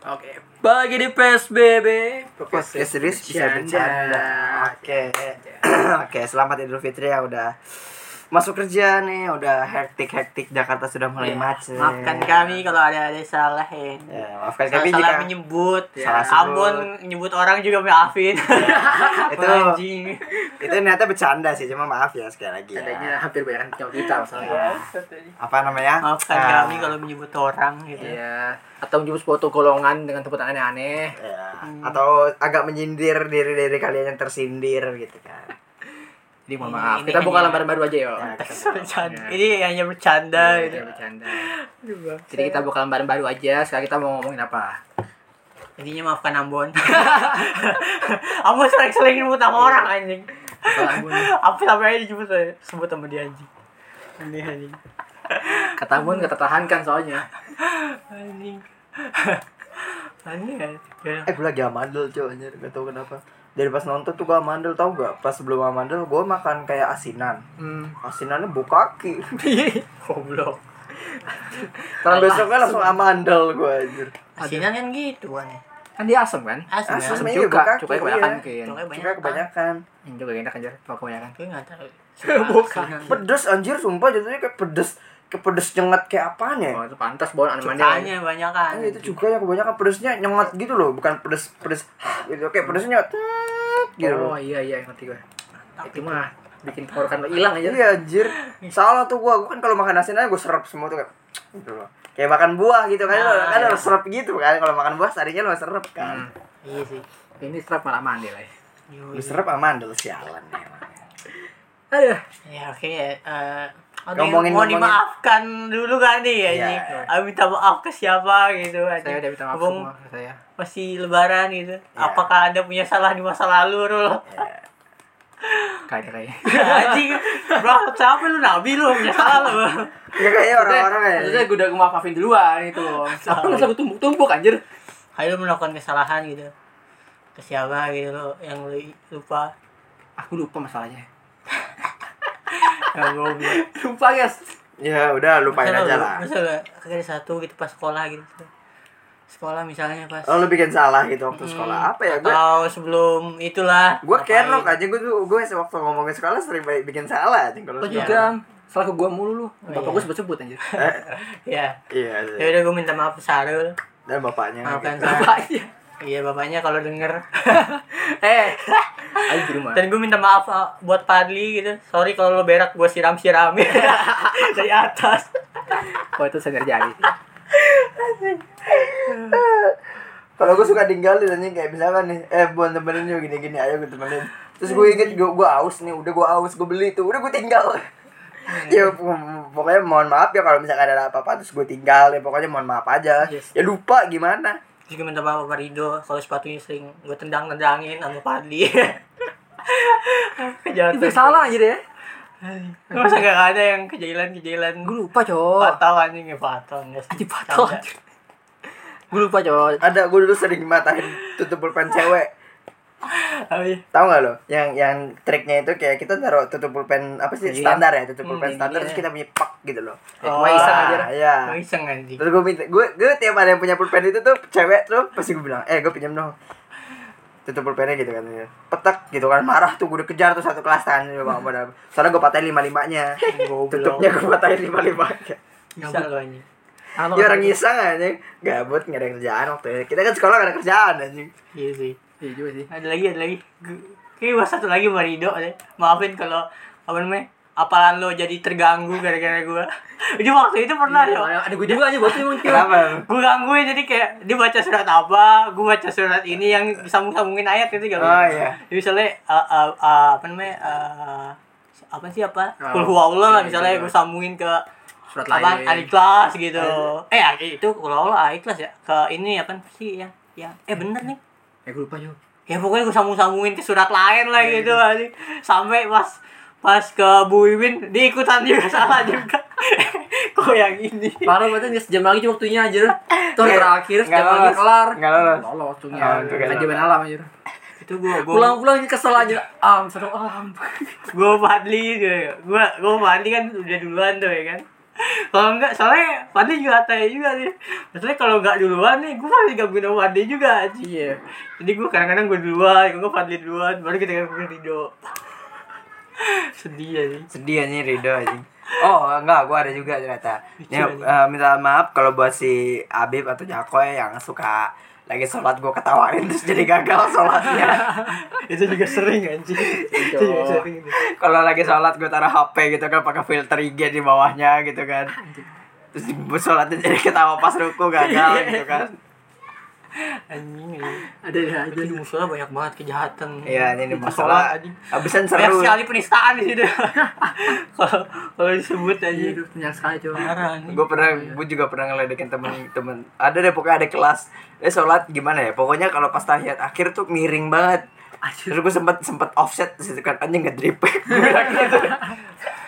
Oke, bagi di PSBB. Podcast serius bisa bercanda. Oke. Oke, selamat Idul Fitri ya udah masuk kerja nih, udah hektik-hektik Jakarta sudah mulai macet. Iya. Maafkan kami kalau ada ada salah ya. Ya, maafkan Salah, kami salah jika menyebut, Salah sebut. Ambon menyebut orang juga maafin. itu Anjing. itu ternyata bercanda sih, cuma maaf ya sekali lagi Adanya ya. hampir banyak jawab kita masalahnya. Apa namanya? Maafkan Ah, kami kalau menyebut orang gitu. Iya. Atau menyebut foto golongan dengan sebutan aneh-aneh. ya. Hmm. Atau agak menyindir diri diri kalian yang tersindir gitu kan. Jadi mohon Ini- maaf. ini Kita buka hanya- lembaran baru aja yuk. Bercanda. Ini hanya bercanda Iya, gitu. iya, bercanda. Jadi kita buka lembaran baru aja. Sekarang kita mau ngomongin apa? Intinya maafkan Ambon. Ambon sering-sering nyebut nama orang anjing. Kalau Ambon. Apa sampai aja disebut sebut sama dia anjing. Aneh anjing. Kata Ambon kata tahankan soalnya. Anjing. Aneh. Ya. Eh gue lagi amandel cuy anjir Gak tau kenapa Dari pas nonton tuh gue amandel tau gak Pas sebelum amandel gue makan kayak asinan Hmm. Asinannya bau kaki Goblok. Karena besoknya langsung amandel gue anjir Asinan kan gitu kan. ya. Kan dia asem kan? Asli Asli kan. sebenarnya Cuka, bau kaki, cuka kebanyakan iya. Juga banyak. kebanyakan Ini juga enak anjir, kalau kebanyakan. Gue enggak tahu. Bukan. Pedes anjir sumpah jatuhnya kayak pedes Kayak pedes nyengat kayak apaan ya Oh, itu pantas bawa anemannya. Cukanya banyak kan. Ah, itu juga yang kebanyakan pedesnya nyengat gitu loh Bukan pedes pedes gitu Kayak pedesnya nyengat gitu Oh loh iya iya ngerti gue. Itu mah bikin tenggorokan lo hilang aja. Iya anjir Salah tuh gue Gue kan kalau makan asinannya gue serap semua tuh kayak gitu loh Kayak makan buah gitu kan Ah, Kan iya. harus serap gitu kan Kalau makan buah tadinya lo serap kan Hmm. Iya sih. Ini strap malah mandi lah. ya. Lu serap amandel sialan emang. Aduh. Ya oke ya. Eh, ada Ngomongin- mau ngomongin- dimaafkan dulu kan nih ya Iya. ini. Aku minta maaf ke siapa gitu Saya anjing. udah minta maaf Ngomong semua saya. Masih lebaran gitu. Iya. Apakah ada punya salah di masa lalu Rul? Kayak kayak. Anjing, bro, siapa lu nabi lu punya salah lu. Ya kayaknya orang-orang ya. Maksudnya gue udah maafin duluan itu. Apa lu selalu tumpuk-tumpuk anjir? Ayo lu melakukan kesalahan gitu. Ke siapa gitu lo yang lu lupa. Aku lupa masalahnya. Ya goblok. Lupa guys. Ya udah lupain Masa aja lah. Kagak ada satu gitu pas sekolah gitu. Sekolah misalnya pas Oh lu bikin salah gitu waktu Hmm, sekolah apa ya? Gue Atau sebelum itulah. gue kerok aja gue tuh gue waktu ngomongin sekolah sering baik bikin salah aja kalau sekolah. juga salah ke gua mulu lu. Oh, Bapak iya. gua sebut-sebut anjir. Eh, Iya. iya. Ya udah gue minta maaf ke Sarul. Dan bapaknya. Maafkan gitu. Bapaknya. Iya bapaknya kalau denger. Eh, ayo di rumah. Dan gue minta maaf uh, buat Padli gitu. Sorry kalau lo berak gue siram-siramin dari atas. Oh itu saya terjadi. Kalau gue suka tinggalin anjing kayak misalkan nih, eh buat temenin yuk gini-gini ayo gue temenin. Terus gue inget gue gue aus nih, udah gue aus gue beli tuh, udah gue tinggal. ya pok- pokoknya mohon maaf ya kalau misalkan ada apa-apa terus gue tinggal ya pokoknya mohon maaf aja. Yes. Ya lupa gimana. Terus gue minta maaf sama Rido kalau sepatunya sering gue tendang-tendangin sama Padli. Kejahatan. Itu salah anjir ya. Masa gak ada yang kejailan-kejailan Gue lupa, Cok. Patah anjing ya patah Canda. anjir. Gue lupa, Cok. Ada gue dulu sering matahin tutup pulpen cewek. Oh, iya. Tahu gak lo? Yang yang triknya itu kayak kita taruh tutup pulpen apa sih Iya. standar ya, tutup Hmm, pulpen ini standar dia. terus kita punya pak gitu loh. Ya, cuma iseng Ah, aja. Iya. Mau iseng anjing. Terus gue minta, gue, gue tiap ada yang punya pulpen itu tuh cewek tuh pasti gue bilang, eh gue pinjam dong tutup pulpennya gitu kan petek gitu kan marah tuh gue udah kejar tuh satu kelas kan bang pada soalnya gue patahin lima limanya tutupnya gue patahin lima limanya Bisa lo anjing. Dia orang ngisang aja gabut nggak ada kerjaan waktu itu kita kan sekolah gak ada kerjaan anjing Iya sih. Iya juga sih. Ada lagi, ada lagi. Kayaknya gua satu lagi sama Rido deh. Maafin kalau apa namanya? Apalan lo jadi terganggu gara-gara gua. Dia waktu itu pernah yo. Ada gue juga aja buat emang kenapa Gue gangguin jadi kayak dia baca surat apa, gue baca surat ini yang disambung-sambungin ayat gitu gak Oh, iya. Jadi misalnya uh, uh, uh, apa namanya? Uh, apa sih apa? Oh, Kul huwallah lah iya, misalnya iya. gue sambungin ke Surat apa lain. Al-Ikhlas gitu. Eh itu kul huwallah Al-Ikhlas ya. Ke ini apa sih yang yang eh bener nih. Eh gue lupa, Cok. Ya pokoknya gue sambung-sambungin ke surat lain lah Iya, gitu anjing. Sampai pas pas ke Bu Iwin dia ikutan juga salah juga. Kok yang ini? Parah berarti nggak sejam lagi waktunya anjir. Tuh terakhir sejam lagi kelar. Nggak lolos. Lolos tuh itu kan. Kajian alam anjir. Itu gue gue Pulang-pulang kesel aja. Am, seru am. gue Fadli gitu gue gue Fadli kan udah duluan tuh ya kan kalau enggak soalnya Fadli juga tanya juga nih maksudnya kalau enggak duluan nih gue pasti gabungin sama Fadli juga anjing. Iya. jadi gue kadang-kadang gue duluan gue Fadli duluan baru kita gabungin Rido. Sedih ya sih sedih nih Rido anjing. Oh enggak gua ada juga ternyata. Ya, eh, minta maaf kalau buat si Abib atau Jakoy yang suka lagi sholat gua ketawain terus jadi gagal sholatnya. Itu juga sering anjing. Kalau lagi sholat gua taruh HP gitu kan pakai filter IG di bawahnya gitu kan. Terus sholatnya jadi ketawa pas ruku gagal gitu kan anjing anjing. Ada ya Itu di musola banyak banget kejahatan. Iya ini di masalah. habisan banyak seru. sekali penistaan di sini kalau kalau disebut Iya, aja itu banyak sekali coba. gue pernah gue juga pernah ngeledekin temen-temen ada deh pokoknya ada kelas. Dia sholat gimana ya? Pokoknya kalau pas tahiyat akhir tuh miring banget. Terus gue sempet sempet offset situ kan anjing bilang gitu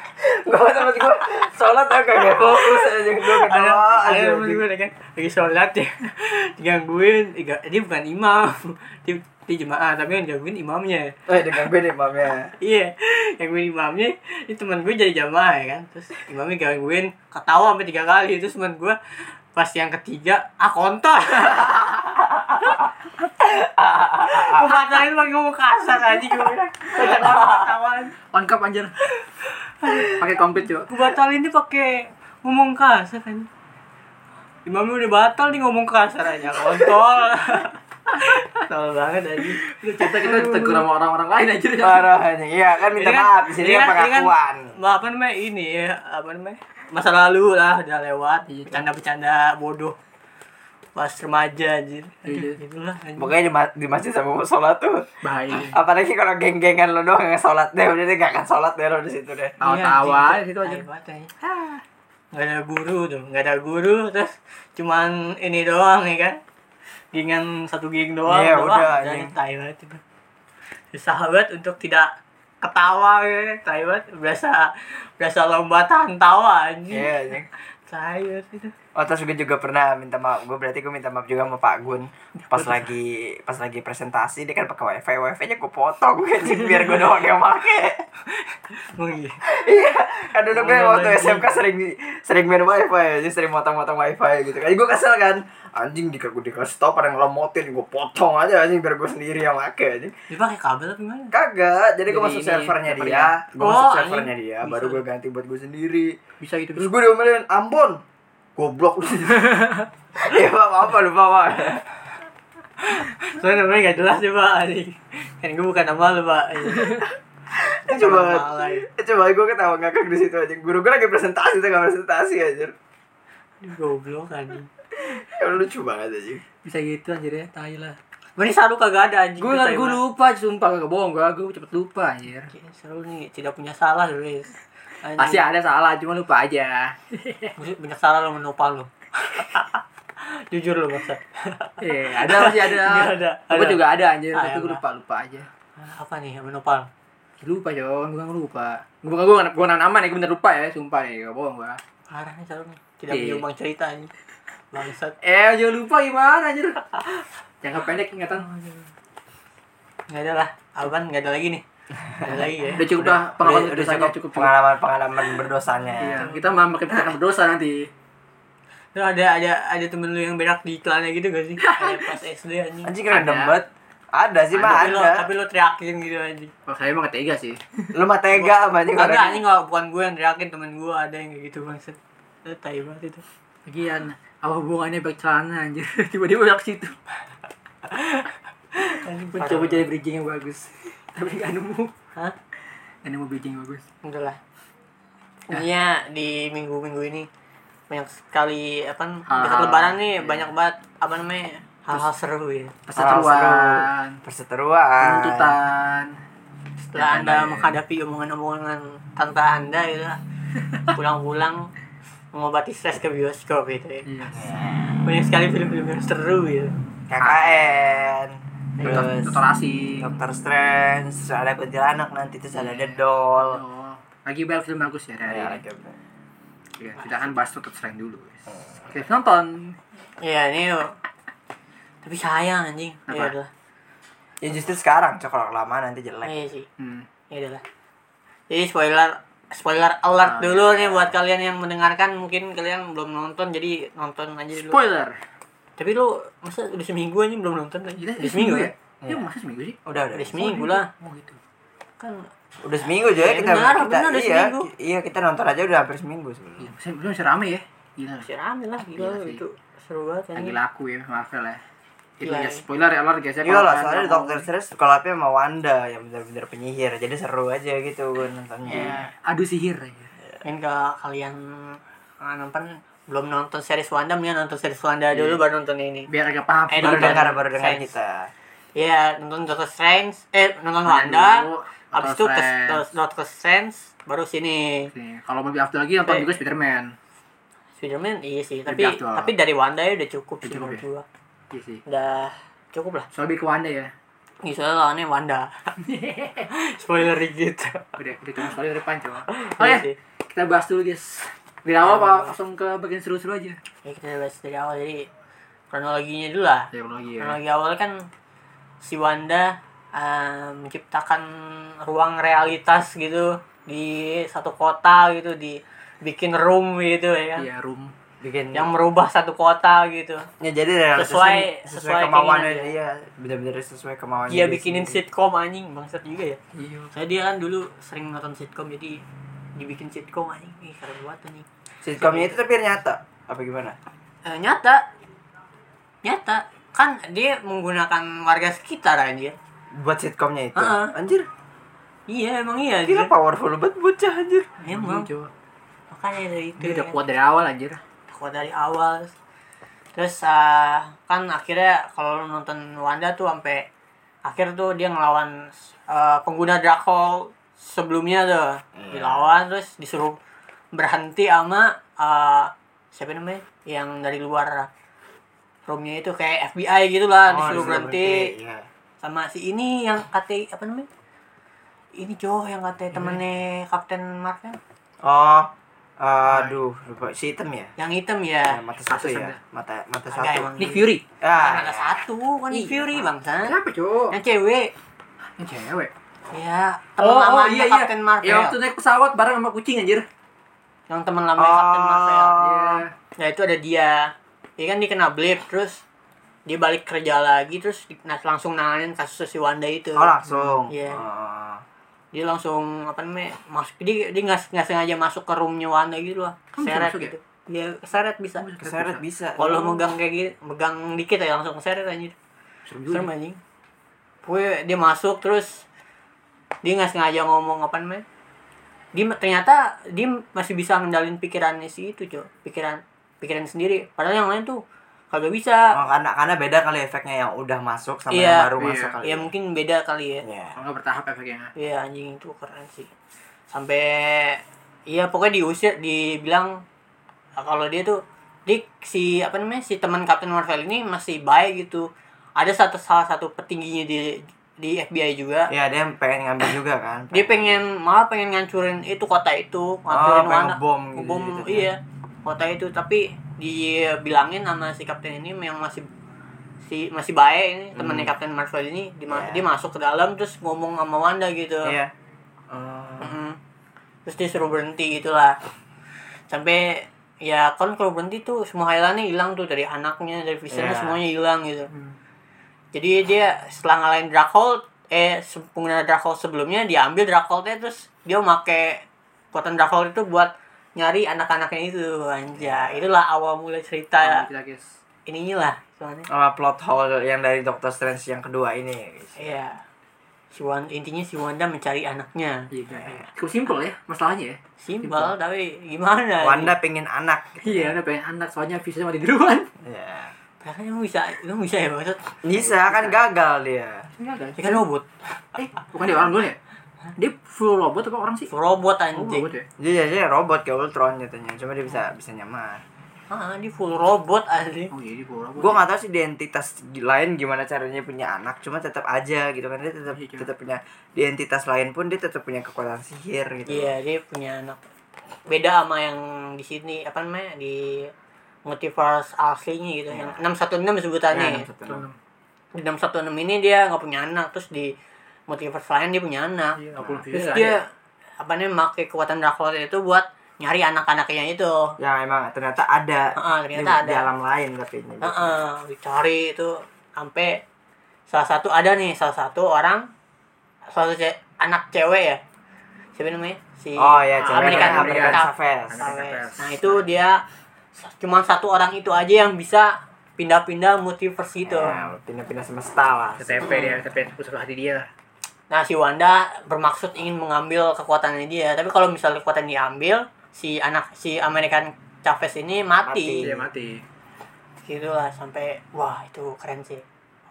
gue temen gue sholat agak gak fokus aja gue ada ketawa. ada temen gue kan lagi sholat ya. Digangguin Iga- dia bukan imam. Dia, dia jemaah tapi yang gangguin imamnya. Oh ya digangguin imamnya. Iya yang gue imamnya. Ini teman gue jadi jamaah ya kan terus imamnya gangguin ketawa sampai tiga kali. Terus teman gue pas yang ketiga ah kontol gue batalin pakai ngomong kasar aja gue bilang banyak ketawan Lengkap anjir. Pakai komplit coba. gue batalin dia pakai ngomong kasar kan imamnya udah batal nih ngomong kasar aja kontol Tol banget aja Lu cerita kita ditegur sama orang-orang lain aja. parah iya kan minta kan- maaf di sini ini kan kan- kan- pengakuan. apa namanya ini ya apa namanya masa lalu lah udah lewat Iya. bercanda-bercanda bodoh pas remaja anjir Iya. Aduh, itulah anjir. pokoknya di, ma- di masjid sama mau sholat tuh Bahaya. apalagi kalau geng-gengan lo doang yang sholat deh udah deh gak akan sholat deh lo di situ deh Tawa-tawa Iya, di situ aja. nggak ada guru tuh nggak ada guru terus cuman ini doang ya kan gengan satu geng doang Iya, udah, jadi anjing. tai banget itu susah banget untuk tidak ketawa ya. Tai banget. Berasa berasa lomba tahan tawa anjing. Iya anjing. tai banget itu. Oh terus gue juga pernah minta maaf. Gue berarti gue minta maaf juga sama Pak Gun. Pas lagi pas lagi presentasi Dia kan pakai wifi. Wifi nya gue potong anjing, Biar gue doang yang pake oh iya. Iya. Kan dulu gue waktu. SMK sering sering main wifi Jadi sering motong-motong wifi gitu kan. Gue kesel kan Anjing di gue dikasih tau pada ngelomotin Gue potong aja anjing Biar gue sendiri yang pake anjing. Dia pakai kabel apa gimana? Kagak Jadi gue masuk ini, servernya dia Gue Oh, masuk anjing. servernya dia Bisa. Baru gue ganti buat gue sendiri. Bisa gitu. Terus gue diomelin Ambon Goblok. Iya pak apa lupa pak soalnya namanya gak jelas deh pak anjing kan gue bukan nama lu pak. Malah, ya. Coba gue ketawa ngakak di situ aja Guru gue lagi presentasi tuh gak presentasi aja goblok anjing. Ya lucu banget aja Bisa gitu anjir ya, tai lah. Ini saru kagak ada anjing Gue gue lupa, sumpah gak bohong gue, gue cepet lupa anjir. Seru nih, tidak punya salah Luis. Pasti ada salah, cuma lupa aja. Maksud, banyak salah lo menopal lo Jujur lo masa Iya, ada masih ada. Ada, Gue juga ada anjir, Ah, tapi gue emang. lupa lupa aja. Apa nih menopal? Lupa Jon, bukan lupa. Gue gue gue nama nih, gue bener lupa ya, sumpah nih, gak bohong gue. Parah nih seru nih Tidak menyumbang cerita anjing Bangsat Eh, jangan lupa gimana anjir. Jangka pendek ingatan. Nggak ada lah Aban nggak ada lagi nih Nggak ada lagi ya Udah cukup dah pengalaman Udah, udah berdosanya cukup pengalaman-pengalaman berdosanya Iya, kita malah makin kita berdosa nanti. Lu ada ada ada temen lu yang berak di iklannya gitu gak sih? Kayak pas SD anjing. Anjing Ada. banget Ada sih mah tapi lo ada tapi lo teriakin gitu anjing. Oh, saya emang ketiga sih. Lu mah tega sama anjing orang anjing nggak bukan gue yang teriakin temen gue ada yang kayak gitu bangset. Itu tai banget itu. Lagian, apa hubungannya baik celana anjir? Tiba-tiba belok situ. Anjing Mencoba cari bridging yang bagus. Tapi gak nemu. Hah? Gak nemu bridging yang bagus. Enggak lah. Intinya di minggu-minggu ini banyak sekali apa Hal-hal, dekat lebaran nih iya. banyak banget apa namanya hal-hal seru ya. Perseteruan, Perseteruan penuntutan. Setelah anda menghadapi omongan-omongan tante anda gitu pulang-pulang mengobati stres ke bioskop gitu ya. Iya. Banyak sekali film-film yang seru gitu. KKN Dokter, Terus dokter asing. Dokter Strange Terus ada kuntilanak nanti Terus ada The Doll Oh, lagi banyak film bagus ya dari. Ya, Iya, kita akan bahas dokter Strange dulu. guys. Oke, nonton. Iya ini tapi sayang anjing. Apa? Iya udah. Ya justru sekarang Cok kalau lama nanti jelek Iya sih. Hmm. Ya udah lah. Jadi spoiler spoiler alert Oh, dulu iya. nih buat kalian yang mendengarkan mungkin kalian belum nonton jadi nonton aja dulu. Spoiler. Tapi lu masa udah seminggu aja belum nonton lagi? Gila, Udah seminggu ya? Ya, masa seminggu sih? Udah, udah. Udah seminggu lah. Oh gitu. Kan Udah seminggu aja Ya, kita benar, kita benar, udah iya, seminggu. iya kita nonton aja udah hampir seminggu sebenarnya. Iya, masih belum masih rame ya. Gila. masih rame lah gila Iya sih. itu seru banget Lagi laku ya Marvel ya. Itu ya spoiler ya alert guys ya. Iya lah, soalnya mau- Doctor Strange collabnya sama Wanda yang bener-bener penyihir, jadi seru aja gitu gue nontonnya. Iya. Adu sihir aja. Mungkin kalau kalian ah, nonton belum nonton series Wanda mending nonton series Wanda dulu baru nonton ini. Biar agak paham. Eh, Baru dengar, baru dengar kita. Iya, nonton Doctor Strange, eh nonton Wanda habis itu Doctor ke Doctor Strange, baru sini. Kalau lebih after lagi nonton Eh. juga Spiderman. Spiderman iya sih, tapi tapi dari Wanda ya udah cukup sih menurut ya? Iya sih. Udah cukup lah. Soalnya lebih ke Wanda ya. Ini soalnya lawannya Wanda. Spoiler dikit. Udah, udah cuma dari depan coba. Iya Oke, sih. kita bahas dulu guys. Dari awal apa langsung ke bagian seru-seru aja? Ya kita bahas dari awal jadi kronologinya dulu lah. Ya lagi ya. Kronologi awal kan si Wanda eh, menciptakan ruang realitas gitu di satu kota gitu di bikin room gitu ya kan Iya, room. Bikin yang merubah satu kota gitu ya jadi Sesuai- sesuai, sesuai kemauannya dia, bener-bener sesuai kemauannya. dia bikinin sendiri. sitkom anjing bangsat juga ya Iya. saya dia kan dulu sering nonton sitkom jadi dibikin sitkom anjing ih keren banget anjing Sitkomnya itu tapi nyata apa gimana? Eh, nyata nyata kan dia menggunakan warga sekitar anjir Buat sitkomnya itu. Heeh. Anjir, iya emang iya anjir. powerful banget bocah anjir. emang Coba. makanya dari itu Dia udah ya. kuat dari awal anjir. Kuat dari awal. Terus ah, kan akhirnya kalau nonton Wanda tuh sampai akhir tuh dia ngelawan ah, pengguna Dracul sebelumnya tuh. Iya. dilawan terus disuruh berhenti sama ah, siapa namanya? Yang dari luar roomnya itu kayak FBI gitu lah Oh, disuruh berhenti. Iya. sama si ini yang kata apa namanya? Ini cowok yang kata temennya Captain Marvel. Oh, aduh, lupa si hitam ya? yang hitam Ya, ya mata satu Kasus ya, Anda. mata mata Agak satu. emang. Nick Fury. kan Ah, ada satu kan Iya. Fury bangsa Siapa, Cok? yang cewek Yang cewek. ya Oh, teman oh lamanya iya iya. Captain Marvel Ya waktu naik pesawat bareng sama kucing anjir. yang teman lamanya Captain Marvel Oh. Iya. ya itu ada dia dia kan dia kena blip terus dia balik kerja lagi terus di- nah, langsung nanganin kasus si Wanda itu Oh, langsung. Iya. Oh. Dia langsung apa namanya masuk. Dia dia nggak nggak sengaja masuk ke roomnya Wanda gitu lah Oh, bisa seret masuk ya? gitu dia keseret bisa. Keseret bisa. kalau megang kayak gitu megang dikit ya langsung keseret anjir Serem anjing. Pokoknya dia masuk terus dia nggak sengaja ngomong apa namanya. Dia ternyata dia masih bisa ngendalin pikirannya si itu cuy pikiran pikiran sendiri. Padahal yang lain tuh kagak bisa Oh, karena karena beda kali efeknya yang udah masuk sama Iya. yang baru Iya. masuk kali. ya mungkin beda kali ya Iya. Kalau nggak bertahap efeknya. Iya anjing itu keren sih sampai iya pokoknya diusir dibilang kalau dia tuh di si apa namanya si teman Captain Marvel ini masih baik gitu ada satu salah satu petingginya di di FBI juga Iya, dia pengen ngambil juga kan. dia pengen malah pengen ngancurin itu kota itu ngancurin Oh, pengen Wanda ngebom gitu, gitu kan. iya kota itu tapi dibilangin sama si kapten ini yang masih si masih baik ini temannya Captain Marvel ini di Iya. dia masuk ke dalam terus ngomong sama Wanda gitu Iya. Oh. Mm-mm. terus dia suruh berhenti gitulah sampai ya kan kalau berhenti tuh semua highlightnya hilang tuh dari anaknya dari visionnya Iya. semuanya hilang gitu jadi dia setelah ngalahin Dracul eh pengguna Dracul sebelumnya dia ambil Draculnya terus dia make kekuatan Dracul itu buat nyari anak-anaknya itu anja itulah awal mulai cerita Kita guys. ininya lah soalnya Oh, plot hole yang dari Doctor Strange yang kedua ini. guys. iya si Wanda, intinya si Wanda mencari anaknya Iya, iya. Cukup simpel ya masalahnya ya. simpel tapi gimana Wanda pengen anak. Iya, ada pengen anak soalnya visinya mati duluan. Iya. Padahal emang bisa, emang bisa ya maksud Bisa kan gagal dia. Ada. dia kan robot Eh, bukan dia orang dulu ya? Dia full robot apa orang sih? robot Oh, anjing robot ya? Dia jadi robot kayak Ultron katanya. Cuma dia bisa bisa nyamar. ah dia full robot anjing Oh iya, dia full robot. Gue nggak tahu sih identitas lain gimana caranya punya anak. Cuma tetap aja gitu kan dia tetap Iya, cuma. tetap punya identitas lain pun dia tetap punya kekuatan sihir gitu. iya dia punya anak beda sama yang di sini apa namanya di multiverse aslinya gitu yang 616 sebutannya Iya, ya. 616. di 616 ini dia nggak punya anak terus di multiverse lain dia punya anak Iya, aku terus Iya, dia apa namanya pakai kekuatan Dark Lord itu buat nyari anak-anaknya itu yang emang ternyata ada Heeh, ternyata di, di ada. alam lain katanya gitu. Heeh, dicari itu sampai salah satu ada nih salah satu orang salah satu ce- anak cewek ya siapa namanya si oh ya cewek. Chavez. Chavez. Nah itu dia cuma satu orang itu aja yang bisa pindah-pindah multiverse itu. Ya, pindah-pindah semesta lah CTP dia, CTP usul hati dia. Nah si Wanda bermaksud ingin mengambil kekuatannya dia, tapi kalau misalnya kekuatan diambil, si anak si American Chavez ini mati. Dia mati. Gitu lah sampai wah itu keren sih.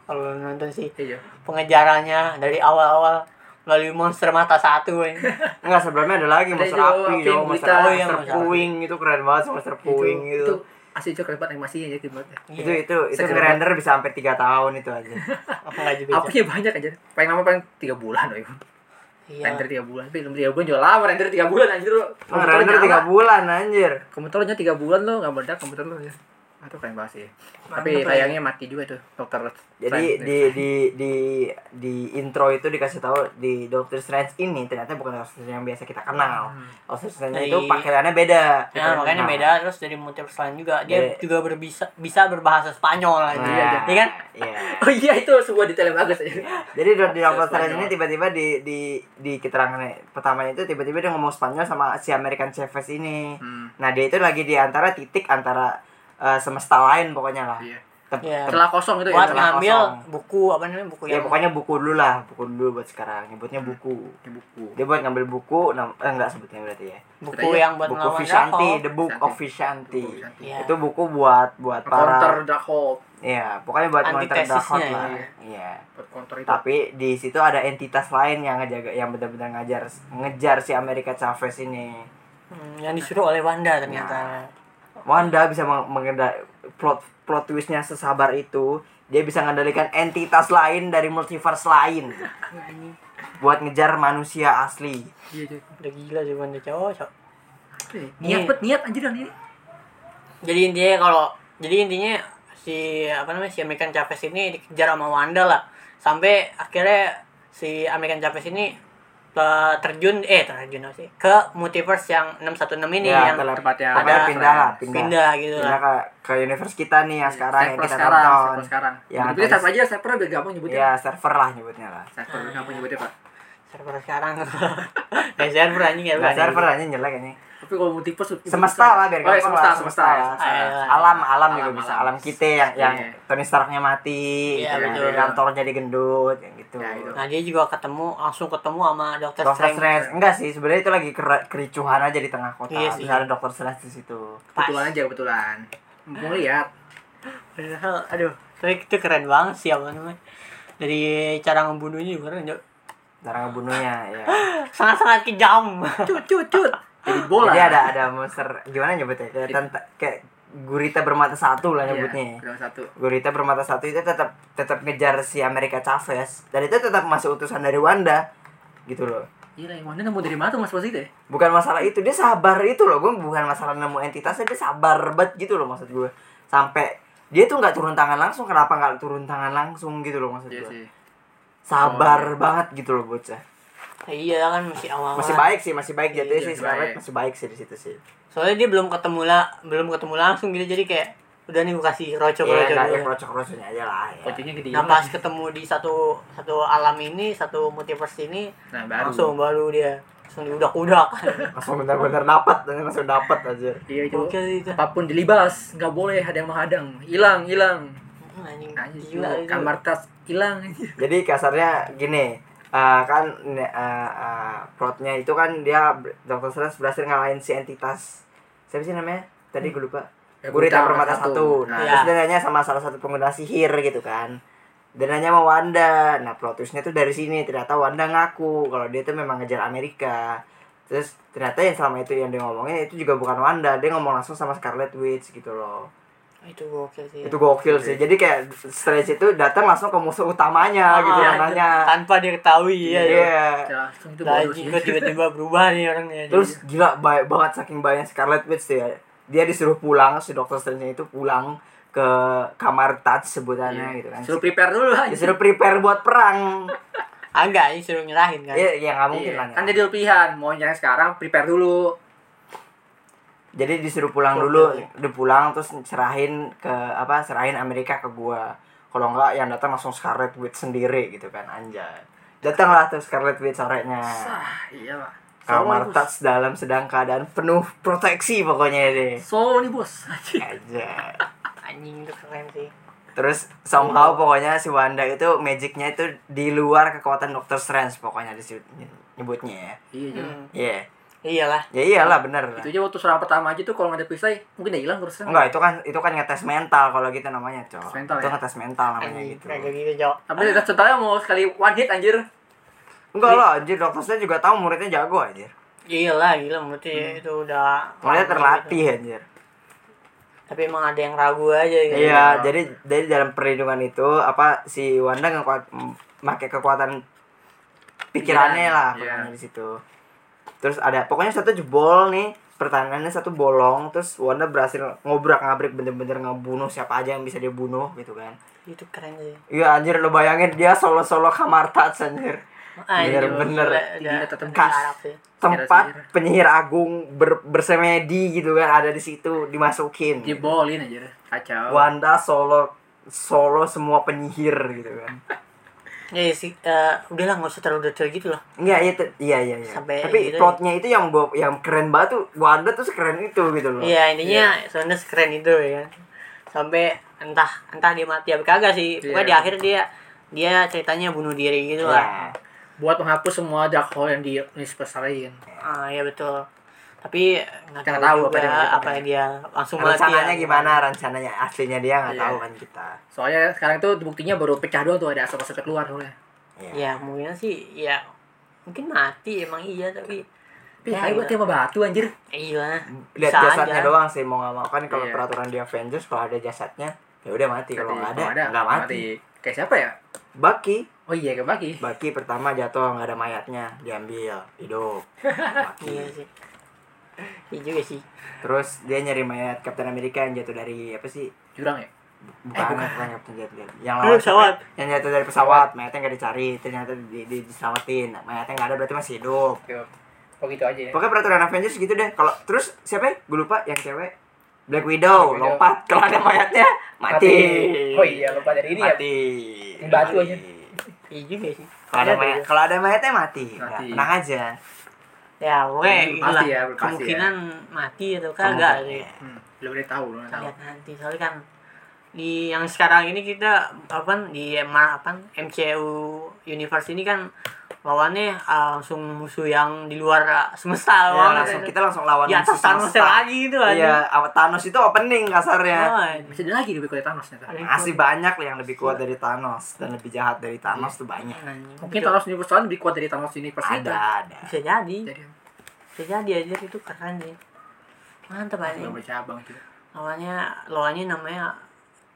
Kalau nonton sih Iya. pengejarannya dari awal-awal melalui monster mata satu ya. Enggak sebelumnya ada lagi Ada monster api, api monster. Oh, iya, monster monster api. puing itu keren banget monster puing itu, gitu. Asli itu keren banget animasinya jadi banget. Itu itu itu Segera ngerender bisa sampai 3 tahun itu aja. Apa banyak aja. Paling lama paling 3 bulan loh itu. Iya. Render 3 bulan. Tapi belum 3 bulan juga lama render 3 bulan anjir lo. Ngerender 3 bulan anjir. Komputer lo 3 bulan lo enggak meledak komputer lo ya. Itu keren banget sih. Mantep Tapi lah. sayangnya mati juga tuh dokter. Jadi Strange. di di di di intro itu dikasih tahu di Doctor Strange ini ternyata bukan Doctor Strange yang biasa kita kenal. Hmm. Doctor Strange Dari- itu pakaiannya beda. Nah, makanya Nah, beda terus dari multiverse lain juga dia Iya. juga berbisa bisa berbahasa Spanyol aja. Nah, Iya kan? Iya. Oh iya itu sebuah detail yang bagus aja. Jadi di di Doctor. Strange ini tiba-tiba di di di keterangannya pertamanya itu tiba-tiba dia ngomong Spanyol sama si American Chavez ini. Hmm. Nah dia itu lagi di antara titik antara eh, semesta lain pokoknya lah. Iya. Tep- Iya. tep- Setelah kosong itu Buat ya. telah ngambil kosong. buku apa namanya buku ya yang pokoknya buku dulu lah, buku dulu buat sekarang. Nyebutnya buku. Di buku. Dia buat ngambil buku, nam eh, enggak sebutnya berarti ya. buku Kita yang buat buku Vishanti. The Book Vishanti. of Vishanti. Buku Vishanti. Iya. Itu buku buat buat Counter para Dark Hope. Iya, pokoknya buat counter Antitesisnya Dark ya. lah. Iya. Buat counter itu. Tapi di situ ada entitas lain yang ngejaga yang benar-benar ngajar ngejar si Amerika Chavez ini. Hmm, yang disuruh oleh Wanda ternyata. Wanda bisa meng- mengendal plot plot twistnya sesabar itu dia bisa mengendalikan entitas lain dari multiverse lain buat ngejar manusia asli Iya, iya. Udah gila sih Wanda cowok. Niat bet niat anjir ini. Jadi intinya kalau jadi intinya si apa namanya si American Chavez ini dikejar sama Wanda lah. Sampai akhirnya si American Chavez ini eh, terjun eh terjun apa sih ke multiverse yang 616 ini Ya, yang telah- pokoknya ada- pindah lah pindah, pindah gitu Pindah lah. ke, ke universe kita nih yang sekarang yang Server kita sekarang, tonton server sekarang. Yang Yang tadi- server aja server biar gampang nyebutnya. ya server lah nyebutnya lah Server biar gampang nyebutnya, Pak. server sekarang. Kayak server anjing ya. Nggak bukan? server aja jelek ini Tapi kalau multiverse semesta lah biar Oh, iya, gampang semesta, lah, semesta. lah. Ayolah. alam alam juga Alam, bisa alam. alam kita yang yang Iya. Tony Starknya mati Iya, gitu kan. kantor jadi gendut yang gitu Ya, itu. Nah, dia juga ketemu langsung ketemu sama Dokter Strange. Strange enggak sih sebenarnya itu lagi ker- kericuhan aja di tengah kota Iya sih. terus ada Dokter Strange di situ. Kebetulan aja kebetulan. Mau lihat. Padahal, aduh, tapi itu keren banget sih apa namanya. Dari cara ngebunuhnya juga keren, cara ngebunuhnya ya Sangat-sangat kejam. Cut cut cut. Jadi bola. jadi ada ada monster gimana nyebutnya kayak kayak gurita bermata satu lah Iya, nyebutnya. Bilang satu. gurita bermata satu itu tetap tetap ngejar si Amerika Chavez. Dan itu tetap masih utusan dari Wanda. Gitu loh. Iya, yang mana nemu dari mana tuh Mas itu ya? bukan masalah itu dia sabar itu loh. Gue bukan masalah nemu entitasnya dia sabar banget gitu loh maksud gue sampai dia tuh nggak turun tangan langsung. Kenapa nggak turun tangan langsung gitu loh maksud Iya gue sih. sabar Oh, iya. banget gitu loh bocah iya kan masih awal. masih baik sih masih baik jatuhnya iya, sih baik. masih baik sih di situ sih Soalnya dia belum ketemu lah, belum ketemu langsung gitu jadi kayak udah nih gue kasih rocok Iya, rocok nggak ya dulu. krocok krocoknya aja lah ya. Kocoknya gede. Nah pas ketemu di satu satu alam ini, satu multiverse ini, Nah, baru. langsung baru dia langsung diudak-udak. langsung bener-bener dapat langsung dapat aja Iya itu. Oke itu. Apa pun dilibas, nggak boleh ada yang menghadang. Hilang, hilang. Anjing kamar tas hilang. jadi kasarnya gini eh, kan ne- eh, eh, plotnya itu kan dia Dr. Strange berhasil ngalahin si entitas siapa sih namanya tadi gue lupa Ya, Gurita Permata satu. satu. Nah, Terus dia nanya sama salah satu pengguna sihir gitu kan. Dan nanya sama Wanda. Nah, plot twistnya tuh dari sini. Ternyata Wanda ngaku kalau dia tuh memang ngejar Amerika. Terus ternyata yang selama itu yang dia ngomongin itu juga bukan Wanda. Dia ngomong langsung sama Scarlet Witch gitu loh. Itu gokil sih. Itu gokil sih. Jadi kayak Strange itu datang langsung ke musuh utamanya gitu Ah, yang nanya. Tanpa dia ketahui ya. Iya. Ya, langsung itu Nah, ya. kok tiba-tiba berubah nih orangnya. Terus gila baik banget saking banyak Scarlet Witch tuh ya. Dia disuruh pulang si Dokter Strange itu pulang ke kamar touch sebutannya gitu kan. Suruh prepare dulu aja. disuruh prepare buat perang agak ini suruh nyerahin kan Iya, ya nggak mungkin Iya, lah. Kan jadi pilihan, mau nyerang sekarang, prepare dulu. Jadi disuruh pulang dulu, dulu. udah pulang terus serahin ke apa? Serahin Amerika ke gua. Kalau enggak yang datang langsung Scarlet Witch sendiri gitu kan anjay. Datanglah tuh Scarlet Witch sorenya. Ah, iya lah. Kamar. Tats dalam sedang keadaan penuh proteksi pokoknya deh. Solo nih bos. Anjing. Aja. anjing itu keren sih Terus somehow pokoknya si Wanda itu magicnya itu di luar kekuatan Doctor Strange pokoknya disebut nyebutnya ya. Iya. Hmm. Iya. Iyalah Ya iyalah bener. Itu aja waktu serang pertama aja tuh kalau nggak ada perisai mungkin udah hilang terus. Enggak, itu kan itu kan ngetes mental kalau gitu namanya, Cok. Tes mental itu ya? ngetes mental namanya anjing gitu. kayak gitu jauh Tapi udah centalnya mau sekali one hit anjir. Enggak lah, anjir Doctor Strange juga tahu muridnya jago anjir. iyalah gila berarti Hmm. itu udah Muridnya gitu. terlatih anjir. tapi emang ada yang ragu aja gitu Iya, jadi jadi dalam perlindungan itu apa si Wanda ngekuat m- make kekuatan pikirannya Pikiran, lah iya. pokoknya di situ. Terus ada pokoknya satu jebol nih pertahanannya satu bolong terus Wanda berhasil ngobrak-ngabrik bener-bener ngebunuh siapa aja yang bisa dia bunuh gitu kan. itu keren sih Iya anjir lo bayangin dia solo-solo kamar touch anjir. Bener-bener. kas. Tempat penyihir agung ber, bersemedi gitu kan ada di situ dimasukin. Jebolin anjir. Kacau. Wanda solo solo semua penyihir gitu kan. ya sih eh, udahlah nggak usah terlalu detail gitu lah Iya iya iya iya iya. Sampai Tapi gitu ya. plotnya itu yang gua yang keren banget tuh Wanda tuh sekeren itu gitu loh. iya intinya sebenarnya sekeren itu ya sampai entah entah dia mati apa kagak sih pokoknya Iya. di akhir dia dia ceritanya bunuh diri gitu Iya. lah Buat menghapus semua dark hole yang di universe lain. ah ya betul tapi nggak tahu, tahu juga apa dia- apa yang dia langsung mati Rencananya ya. gimana rencananya aslinya dia nggak Iya. tahu kan kita. Soalnya sekarang tuh buktinya baru pecah doang tuh ada asap-asap keluar soalnya. Iya. ya mungkin sih ya mungkin mati emang iya tapi Tapi Ya, ya, iya. tema batu anjir. iya Lihat jasadnya aja. doang sih mau nggak mau kan kalau Iya. peraturan di Avengers kalau ada jasadnya ya udah mati kalau nggak ada nggak mati. Kayak siapa ya? Bucky Oh iya, kayak Baki. Bucky pertama jatuh nggak ada mayatnya diambil hidup. Bucky. iya sih iya juga sih Terus dia nyari mayat Captain America yang jatuh dari apa sih? Jurang ya? Bukan, Eh, bukan. bukan Captain jatuh dari yang lawan pesawat. siapa? Yang jatuh dari pesawat, mayatnya nggak dicari, ternyata di, di, diselamatin. Mayatnya nggak ada berarti masih hidup. Oke. Oh gitu aja ya. Pokoknya peraturan Avengers gitu deh. Kalau terus siapa? ya? Gue lupa yang cewek. Black Widow, Black Widow. lompat kalau ada mayatnya mati. Oh iya, lupa dari ini ya. mati. Batu Mati. aja. iya juga sih Kalau ada Ada mayat, kalau ada mayatnya mati. Mati. tenang aja. Ya pokoknya Belum itulah pasti ya, pasti kemungkinan mati atau kagak sih? Hmm, belum ada tahu, belum tahu. nanti. Soalnya kan di yang sekarang ini kita apa di MA apa MCU universe ini kan lawannya uh, langsung musuh yang di luar uh, semesta Ya, banget. langsung kita langsung lawan di atas musuh Thanos semesta. lagi gitu aja Iya, Thanos itu opening kasarnya. Bisa ada lagi lebih kuat Thanos ternyata. Ada yang Masih banyak yang lebih kuat dari Thanos dan lebih jahat dari Thanos tuh banyak. Mungkin Itu Thanos Universe lain lebih kuat dari Thanos Universe Ada, kita. ada. bisa jadi Jadi bisa jadi aja itu keren sih mantap aja itu. lawannya lawannya namanya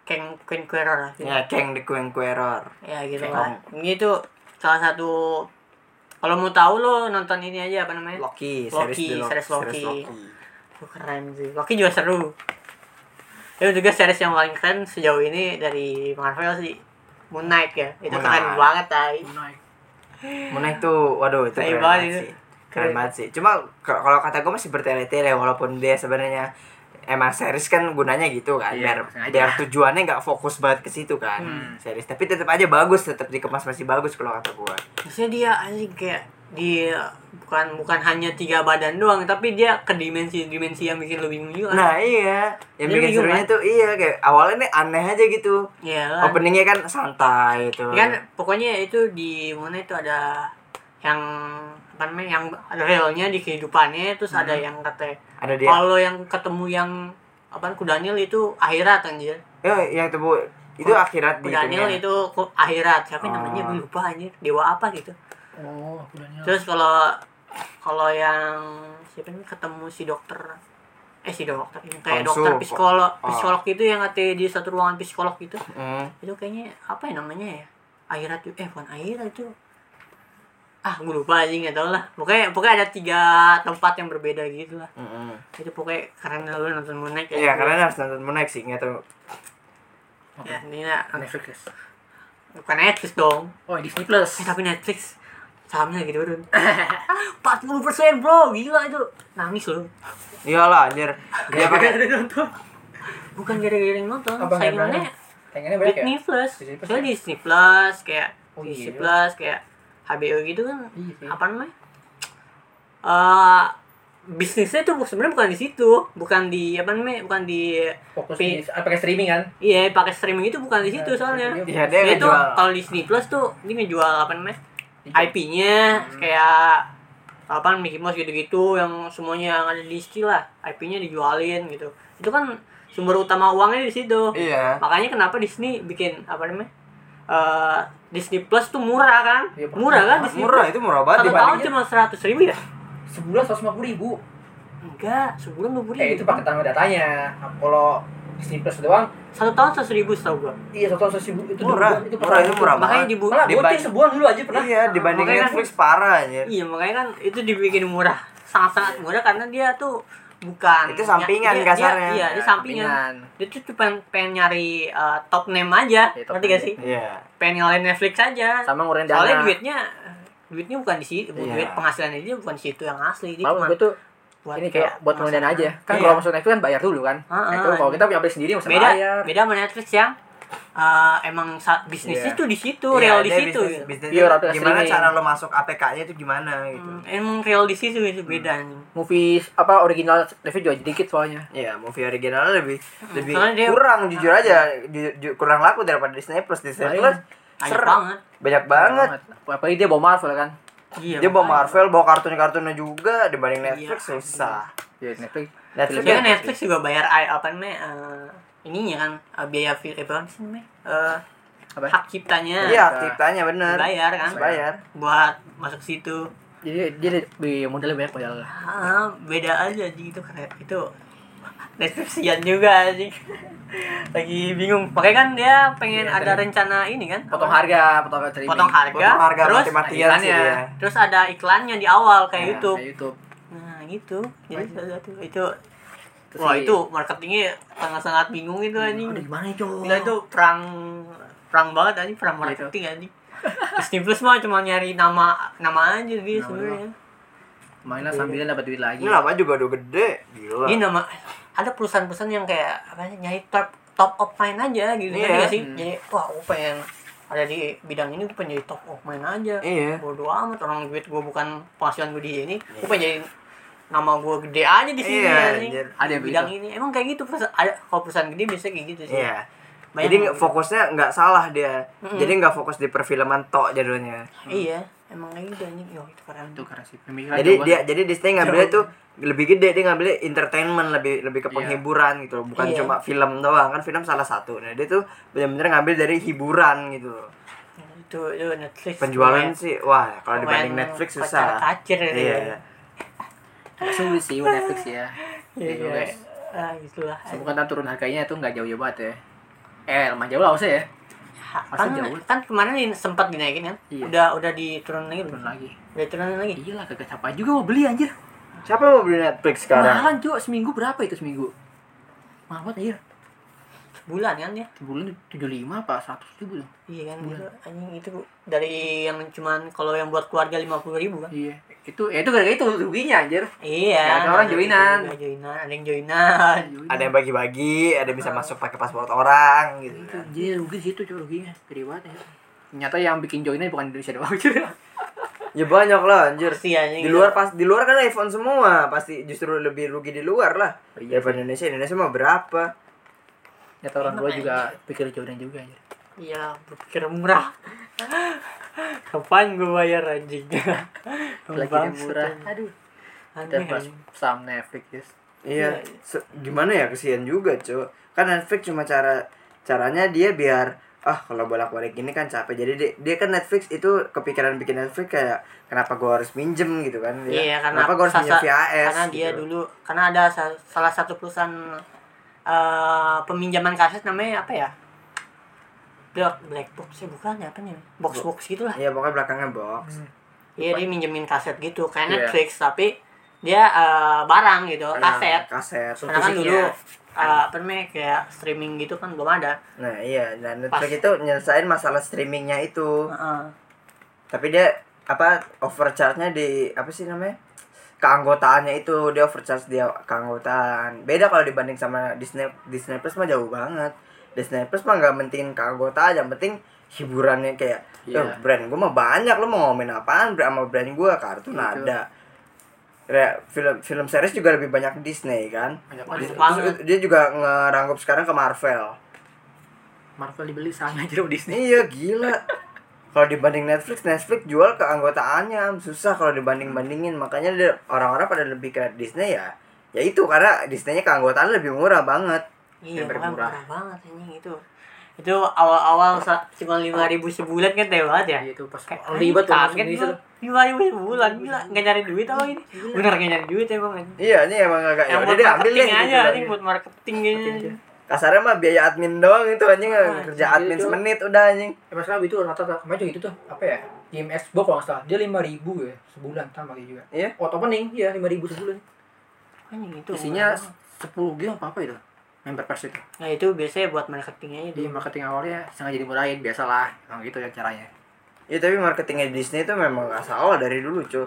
Kang Conqueror lah gitu. Ya, Kang the Conqueror. ya gitu lah ini tuh salah satu kalau mau tahu lo nonton ini aja apa namanya Loki, Loki, series, di Lo- series Loki. Loki. Tuh keren sih. Loki juga seru. Itu juga series yang paling keren sejauh ini dari Marvel sih. Moon Knight ya. Itu Moon keren Knight. banget tay. Naik. Moon Knight tuh, waduh itu Keren keren banget itu. sih. Keren Keren. banget sih. Cuma kalau kata gue masih bertele-tele walaupun dia sebenarnya emang series kan gunanya gitu kan Iya, biar sengaja. biar tujuannya nggak fokus banget ke situ kan Hmm. series tapi tetap aja bagus tetap dikemas masih bagus kalau kata gue Maksudnya dia anjing kayak dia bukan bukan hanya tiga badan doang tapi dia ke dimensi-dimensi yang bikin lo bingung juga. nah iya yang Dia bikin bingung, serunya tuh iya kayak awalnya nih aneh aja gitu Iya kan. openingnya kan santai itu kan pokoknya itu di mana itu ada yang apa namanya yang realnya di kehidupannya terus ada yang kata ada dia. Kalau yang ketemu yang apa Kudanil itu akhirat anjir. Ya yang tuh itu akhirat di Kudanil dunia. itu ku- akhirat. Siapa namanya? Oh. gue lupa anjir. Dewa apa gitu. Oh, nyala. terus kalau kalau yang siapa nih ketemu si dokter. Eh si dokter. Ini kayak Konsu. dokter psikolog Oh. psikolog itu yang katanya di satu ruangan psikolog gitu. Hmm. itu kayaknya apa ya namanya ya? Akhirat itu eh bukan akhirat itu ah gue lupa aja nggak tau lah pokoknya pokoknya ada tiga tempat yang berbeda gitu lah Mm-mm. itu pokoknya keren lah lu nonton Moon Knight Iya, karena harus nonton Knight sih, nggak tahu. Oke. ya ini lah Netflix. bukan Netflix dong Oh, Disney Plus. eh tapi Netflix sahamnya lagi turun 40% bro gila itu nangis loh Iyalah anjir. Dia pakai nonton. bukan gara-gara yang nonton Apa saingannya Pengennya banyak ya? Disney Plus Disney Plus Disney Plus kayak Oh, Disney iya. Plus kayak HBO gitu kan Iya sih. apa namanya eh bisnisnya tuh sebenarnya bukan di situ bukan di apa namanya bukan di Fokus Pi- di ah, pakai streaming kan? iya pakai streaming itu bukan di situ Nah, soalnya iya, dia dia tuh kalau Disney Plus tuh dia ngejual apa namanya Iya. IP-nya kayak apa Mickey Mouse gitu-gitu yang semuanya yang ada di Disney lah IP-nya dijualin gitu itu kan sumber utama uangnya di situ Iya. makanya kenapa Disney bikin apa namanya eh Disney Plus tuh murah kan Iya, murah kan Disney Murah Plus itu murah banget satu tahun cuma seratus ribu ya Sebulan 150 ribu. enggak sebulan dua puluh Eh, itu pakai tambah datanya. Kalau Disney Plus doang, satu tahun seratus ribu setahu gua iya satu tahun 100 ribu itu Murah. dua- itu Murah, itu murah makanya banget. di bu- Malah Dibanding- sebulan dulu aja pernah. Iya, dibanding Makanya kan- Netflix parah anjir. iya makanya kan itu dibikin murah sangat-sangat murah karena dia tuh bukan Itu sampingan dia- kasarnya. dia, iya dia Ya, sampingan dia tuh cuma pengen, pengen nyari uh, top name aja Ya, top ngerti gak sih Iya. pengen nyalain Netflix aja Sama ngurangin dana. soalnya duitnya duitnya bukan di situ Iya. duit penghasilannya dia bukan di situ yang asli dia Malah cuma gue tuh buat ini kayak buat ngurangin dana aja. Kan Iya. kalau masuk Netflix kan bayar dulu kan. Ah, Nah, itu kalau iya. kita punya aplikasi sendiri usah beda bayar. beda sama Netflix yang uh, emang bisnisnya Iya. tuh di situ Iya, real di dia situ bisnis- gitu. Pure gimana streaming. cara lo masuk APK-nya itu gimana gitu. Hmm, emang real di situ itu beda anjing. Movies apa original Netflix juga dikit soalnya. Iya, movie originalnya lebih lebih soalnya dia- kurang jujur aja, ju- ju- kurang laku daripada Disney Plus. Disney. Plus banyak ser- banget banyak banget. Apalagi dia bawa Marvel kan. iya Dia bawa. Marvel, bawa kartun-kartunnya juga dibanding Iya. Netflix susah. Ya Netflix. Netflix Dia ya, kan Netflix juga bayar I- apa namanya eh, ininya kan eh, biaya film apa sih namanya Eh, Apa? hak ciptanya Iya, ciptanya bener. bayar kan Bayar. buat masuk situ Jadi dia lebih modelnya banyak modal lah. ah, beda aja sih itu keren itu Netflix sian juga sih lagi bingung makanya kan dia pengen Iya, ada tadi. rencana ini kan Potong harga, potong harga streaming. potong harga, Potong harga terus iklannya. terus ada iklannya di awal kayak Ya, YouTube kayak YouTube. nah gitu jadi salah satu itu wah itu marketingnya sangat-sangat bingung itu anjing. Aduh, gimana itu? Gila itu perang perang banget anjing perang Iya, marketing anjing. Disney Plus mah cuma nyari nama nama aja dia Nama sebenarnya. Mainlah sambil dapat duit lagi. Ini lama juga udah gede, gila. ini nama ada perusahaan-perusahaan yang kayak apa sih nyari top top of mind aja gitu ngerti nggak sih? Hmm. jadi wah gue pengen ada di bidang ini gue pengen jadi top of mind aja. Iya. bodo amat orang duit gue bukan penghasilan gue di sini. Gue pengen jadi nama gue gede aja di sini Iya, anjir. Ada di bidang begitu. ini emang kayak gitu perusahaan ada kalau perusahaan gede biasanya kayak gitu sih Iya. Banyak Jadi gitu. fokusnya nggak salah dia. Mm-mm. Jadi nggak fokus di perfilman tok jadinya. iya emang kayak gitu anjing yo itu keren Itu karena sih pemikiran Jadi dia jadi Disney ngambilnya tuh lebih gede dia ngambilnya entertainment lebih lebih ke Iya. penghiburan gitu loh. bukan Iya. cuma film doang kan film salah satu nah dia tuh benar-benar ngambil dari hiburan gitu itu itu Netflix penjualan lumayan- sih wah kalau dibanding Netflix susah kacir gitu iya ya. Sulit sih buat Netflix ya. Iya, Gitu, iya. guys. Ah, itulah. Semoga ntar turun harganya itu nggak jauh-jauh banget ya. Eh, lumayan jauh lah harusnya ya. kan, Masa jauh? kan kemarin sempat dinaikin kan? Iya. Udah udah diturunin lagi belum? Turun lagi. Udah turunin lagi. Iya lah, kagak capek juga mau beli anjir. siapa yang mau beli Netflix sekarang Mahalan cuy, seminggu berapa itu seminggu? Mahal banget anjir. Bulan kan ya? Sebulan 75 apa 100 ribu tuh. Iya kan Bulan. gitu. Anjing itu dari yang cuman kalau yang buat keluarga 50 ribu kan? Iya. Itu ya itu gara-gara itu ruginya anjir. Iya. Ya, ada orang itu joinan. juga joinan, ada yang joinan. ada yang bagi-bagi ada yang bisa masuk pakai paspor orang gitu Itu anjir rugi di situ cuy ruginya. Gede banget ya. Ternyata yang bikin joinnya bukan Indonesia doang anjir. ya banyak lah anjir Pasti anjing. di luar pas di luar kan iPhone semua pasti justru lebih rugi di luar lah Iya daripada Indonesia Indonesia mah berapa Ternyata orang tua Emang juga pikir joinan juga anjir. Iya, berpikir murah. Kapan gue bayar anjing? Lagi murah. Aduh. Aneh, pas saham Netflix yes. Iya, se- gimana ya kesian juga, Cuk. Kan Netflix cuma cara caranya dia biar ah kalau bolak-balik ini kan capek. Jadi dia, dia kan Netflix itu kepikiran bikin Netflix kayak kenapa gua harus minjem gitu kan. Dia, Iya karena kenapa gua harus minjem VHS karena dia gitu. dulu karena ada sa- salah satu perusahaan eh, peminjaman kaset namanya apa ya? Black black box ya bukan ya apa nih? Box box gitulah. Iya, pokoknya belakangnya box. Iya dia minjemin kaset gitu kayak Iya. Netflix tapi dia eh, barang gitu Nah, kaset. kaset. Karena kan dulu uh, apa namanya kayak streaming gitu kan belum ada Nah iya, dan Pas. Netflix itu nyelesain masalah streamingnya itu. Heeh. Tapi dia apa overcharge-nya di apa sih namanya? Keanggotaannya itu dia overcharge dia keanggotaan. Beda kalau dibanding sama Disney Disney Plus mah jauh banget. Disney Plus mah nggak penting keanggotaan, yang penting hiburannya kayak Iya. "Yo, brand gue mah banyak lu mau ngomongin apaan bra- sama brand gue kartun Gitu. ada Kayak film film series juga lebih banyak Disney kan Banyak banget. dia juga ngerangkup sekarang ke Marvel Marvel dibeli sama aja sama Disney Iya gila. Kalau dibanding Netflix, Netflix jual keanggotaannya. Susah kalau dibanding bandingin. Makanya orang-orang pada lebih ke Disney ya. Ya itu karena Disneynya keanggotaan lebih murah banget. iya bermurah. murah banget ini itu. Itu awal-awal cuma lima ribu sebulan kan teh banget ya? Iya, itu pas ribet kaget lima ribu sebulan gila. Nggak nyari duit apa ini? Bener nggak nyari duit emang ini Iya ini emang agak ya yang buat deh marketing aja ini buat marketing gini Kasarnya mah biaya admin doang itu anjing. Ah, kerja iya, admin itu. semenit udah anjing. Eh, Mas Rabi itu rata-rata kemarin juga gitu tuh. Apa ya? Game Xbox kalau nggak salah. Dia lima ribu ya sebulan sama kayak juga. Iya. Auto opening iya lima ribu sebulan. Anjing itu isinya sepuluh game apa apa itu? Member pass itu. Nah itu biasanya buat marketingnya di itu marketing awalnya sengaja dimurahin biasalah. Emang gitu ya caranya. Ya tapi marketingnya Disney itu memang gak salah dari dulu cuy.